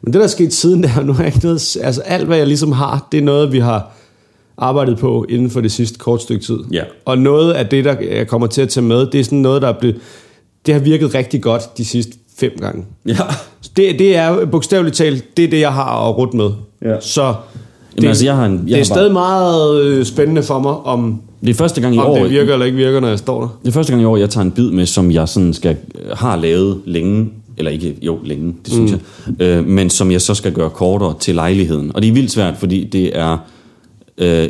Men det, der er sket siden der, nu har jeg ikke noget... Altså alt, hvad jeg ligesom har, det er noget, vi har arbejdet på inden for det sidste kort stykke tid. Ja. Og noget af det, der jeg kommer til at tage med, det er sådan noget, der er blevet... Det har virket rigtig godt de sidste fem gange. Ja. Det, det er bogstaveligt talt, det er det, jeg har at rute med. Ja. Så Jamen, altså, jeg har en- jeg det er bare- stadig meget øh, spændende for mig, om, Det er første gang i om år, det virker eller ikke virker, når jeg står der. det er første gang i år, jeg tager en bid med, som jeg sådan skal, har lavet længe, eller ikke, jo, længe, det synes mm. jeg, øh, men som jeg så skal gøre kortere til lejligheden. Og det er vildt svært, fordi det er øh,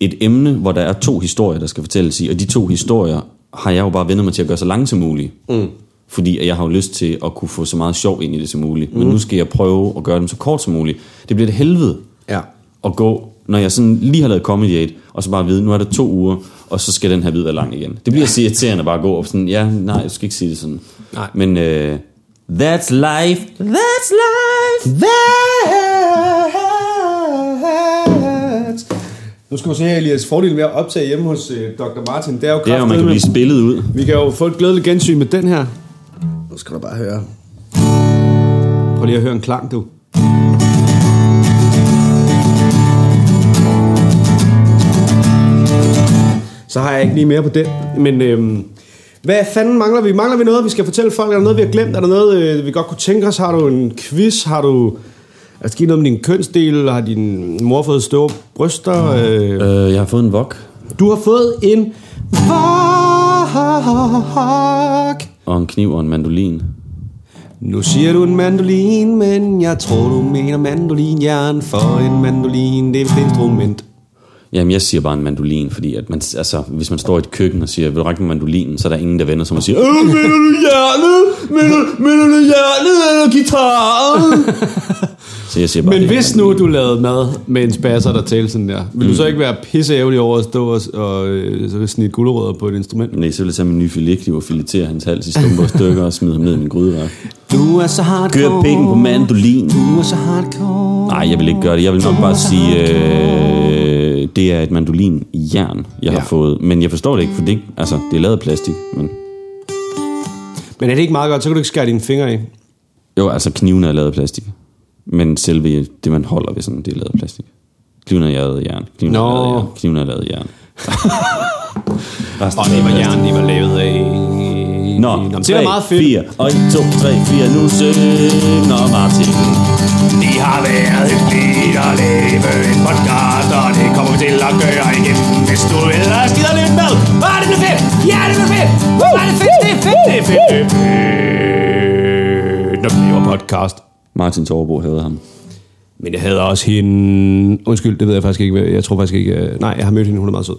et emne, hvor der er to historier, der skal fortælles i, og de to historier har jeg jo bare vendt mig til at gøre så lange som muligt. Mm. Fordi jeg har jo lyst til at kunne få så meget sjov ind i det som muligt. Mm. Men nu skal jeg prøve at gøre dem så kort som muligt. Det bliver det helvede Ja. At gå, når jeg sådan lige har lavet Comedy 8, og så bare vide, nu er der to uger, og så skal den her vid være lang igen. Det bliver så irriterende bare at gå op sådan, ja, nej, jeg skal ikke sige det sådan. Nej. Men uh, that's life. That's life. That's... Nu skal du se her, Elias. Fordelen ved at optage hjemme hos øh, Dr. Martin, det er jo Det er jo, man kan blive spillet ud. Vi kan jo få et glædeligt gensyn med den her. Nu skal du bare høre. Prøv lige at høre en klang, du. Så har jeg ikke lige mere på den. Men øhm, hvad fanden mangler vi? Mangler vi noget, vi skal fortælle folk? Er der noget, vi har glemt? Er der noget, øh, vi godt kunne tænke os? Har du en quiz? Har du... Er der sket noget med din kønsdel? Har din mor fået store bryster? Øh, Uh, jeg har fået en vok du har fået en vok. og en kniv og en mandolin. Nu siger du en mandolin, men jeg tror, du mener mandolinjern, for en mandolin, det er et instrument. Jamen, jeg siger bare en mandolin, fordi at man, altså, hvis man står i et køkken og siger, vil du række med mandolinen, så er der ingen, der vender sig og siger, Øh, mener du hjernet? Mener, mener du hjernet eller guitaren? så jeg siger bare, Men hvis nu du lavede mad med en spasser, der talte sådan der, vil du så ikke være pisseævlig over at stå og, og øh, så snit gulerødder på et instrument? Nej, så vil jeg tage min nye filetkniv og filetere hans hals i stumper og stykker og smide ham ned i min grydeværk. Du er så hardcore. Gør pikken på mandolin. Du er så hardcore. Nej, jeg vil ikke gøre det. Jeg vil nok bare sige, øh, det er et mandolin i jern, jeg har Ja. fået. Men jeg forstår det ikke, for det, altså, det er lavet af plastik. Men, Men er det ikke meget godt, så kan du ikke skære dine fingre i. jo, altså kniven er lavet af plastik. Men selve det, man holder ved sådan, det er lavet af plastik. Kniven er lavet af jern. Kniven er lavet af jern. Kniven er lavet af jern. Resten Og det var jern, de var lavet af. Nå, Nå det er meget fedt. 4, og 1, 2, 3, 4, nu synger Martin. Det har været hyggeligt at lave en podcast, og det kommer vi til at gøre igen, hvis du ellers gider lidt med. Var det nu fedt? Ja, det er fedt! Var det fedt? Det er fedt, det er fedt, det er fedt. Når vi laver podcast. Martin Torbo havde ham. Men jeg havde også hende... Undskyld, det ved jeg faktisk ikke. Jeg tror faktisk ikke... øh, Nej, jeg har mødt hende. Hun er meget sød.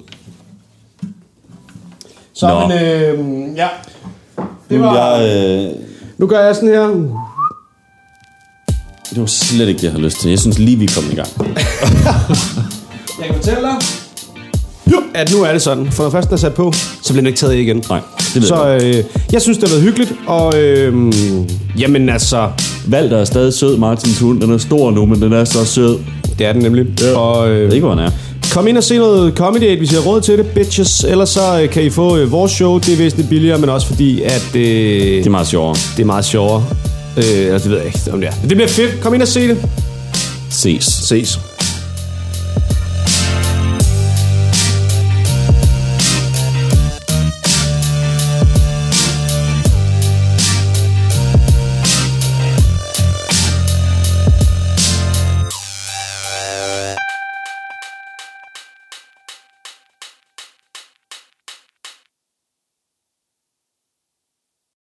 Så, Nå. men øh, ja. Det var... Jeg, øh, Nu gør jeg sådan her. Det var slet ikke det, jeg havde lyst til. Jeg synes lige, vi er kommet i gang. Jeg kan fortælle dig, at nu er det sådan. For når først den er sat på, så bliver den ikke taget igen. Nej, det ved Så jeg. øh, jeg synes, det har været hyggeligt. Og øh, jamen altså, Valter er stadig sød, Martins hund. Den er stor nu, men den er så sød. det er den nemlig. Ja. Og Jeg ved øh, ikke, hvor han er. kom ind og se noget comedy, hvis I har råd til det, bitches. Ellers så øh, kan I få øh, vores show. Det er væsentligt billigere, men også fordi, at øh, Det er meget sjovere. det er meget sjovere. Øh, altså, det ved jeg ikke, om det er. Det bliver fedt. Kom ind og se det. Ses. Ses.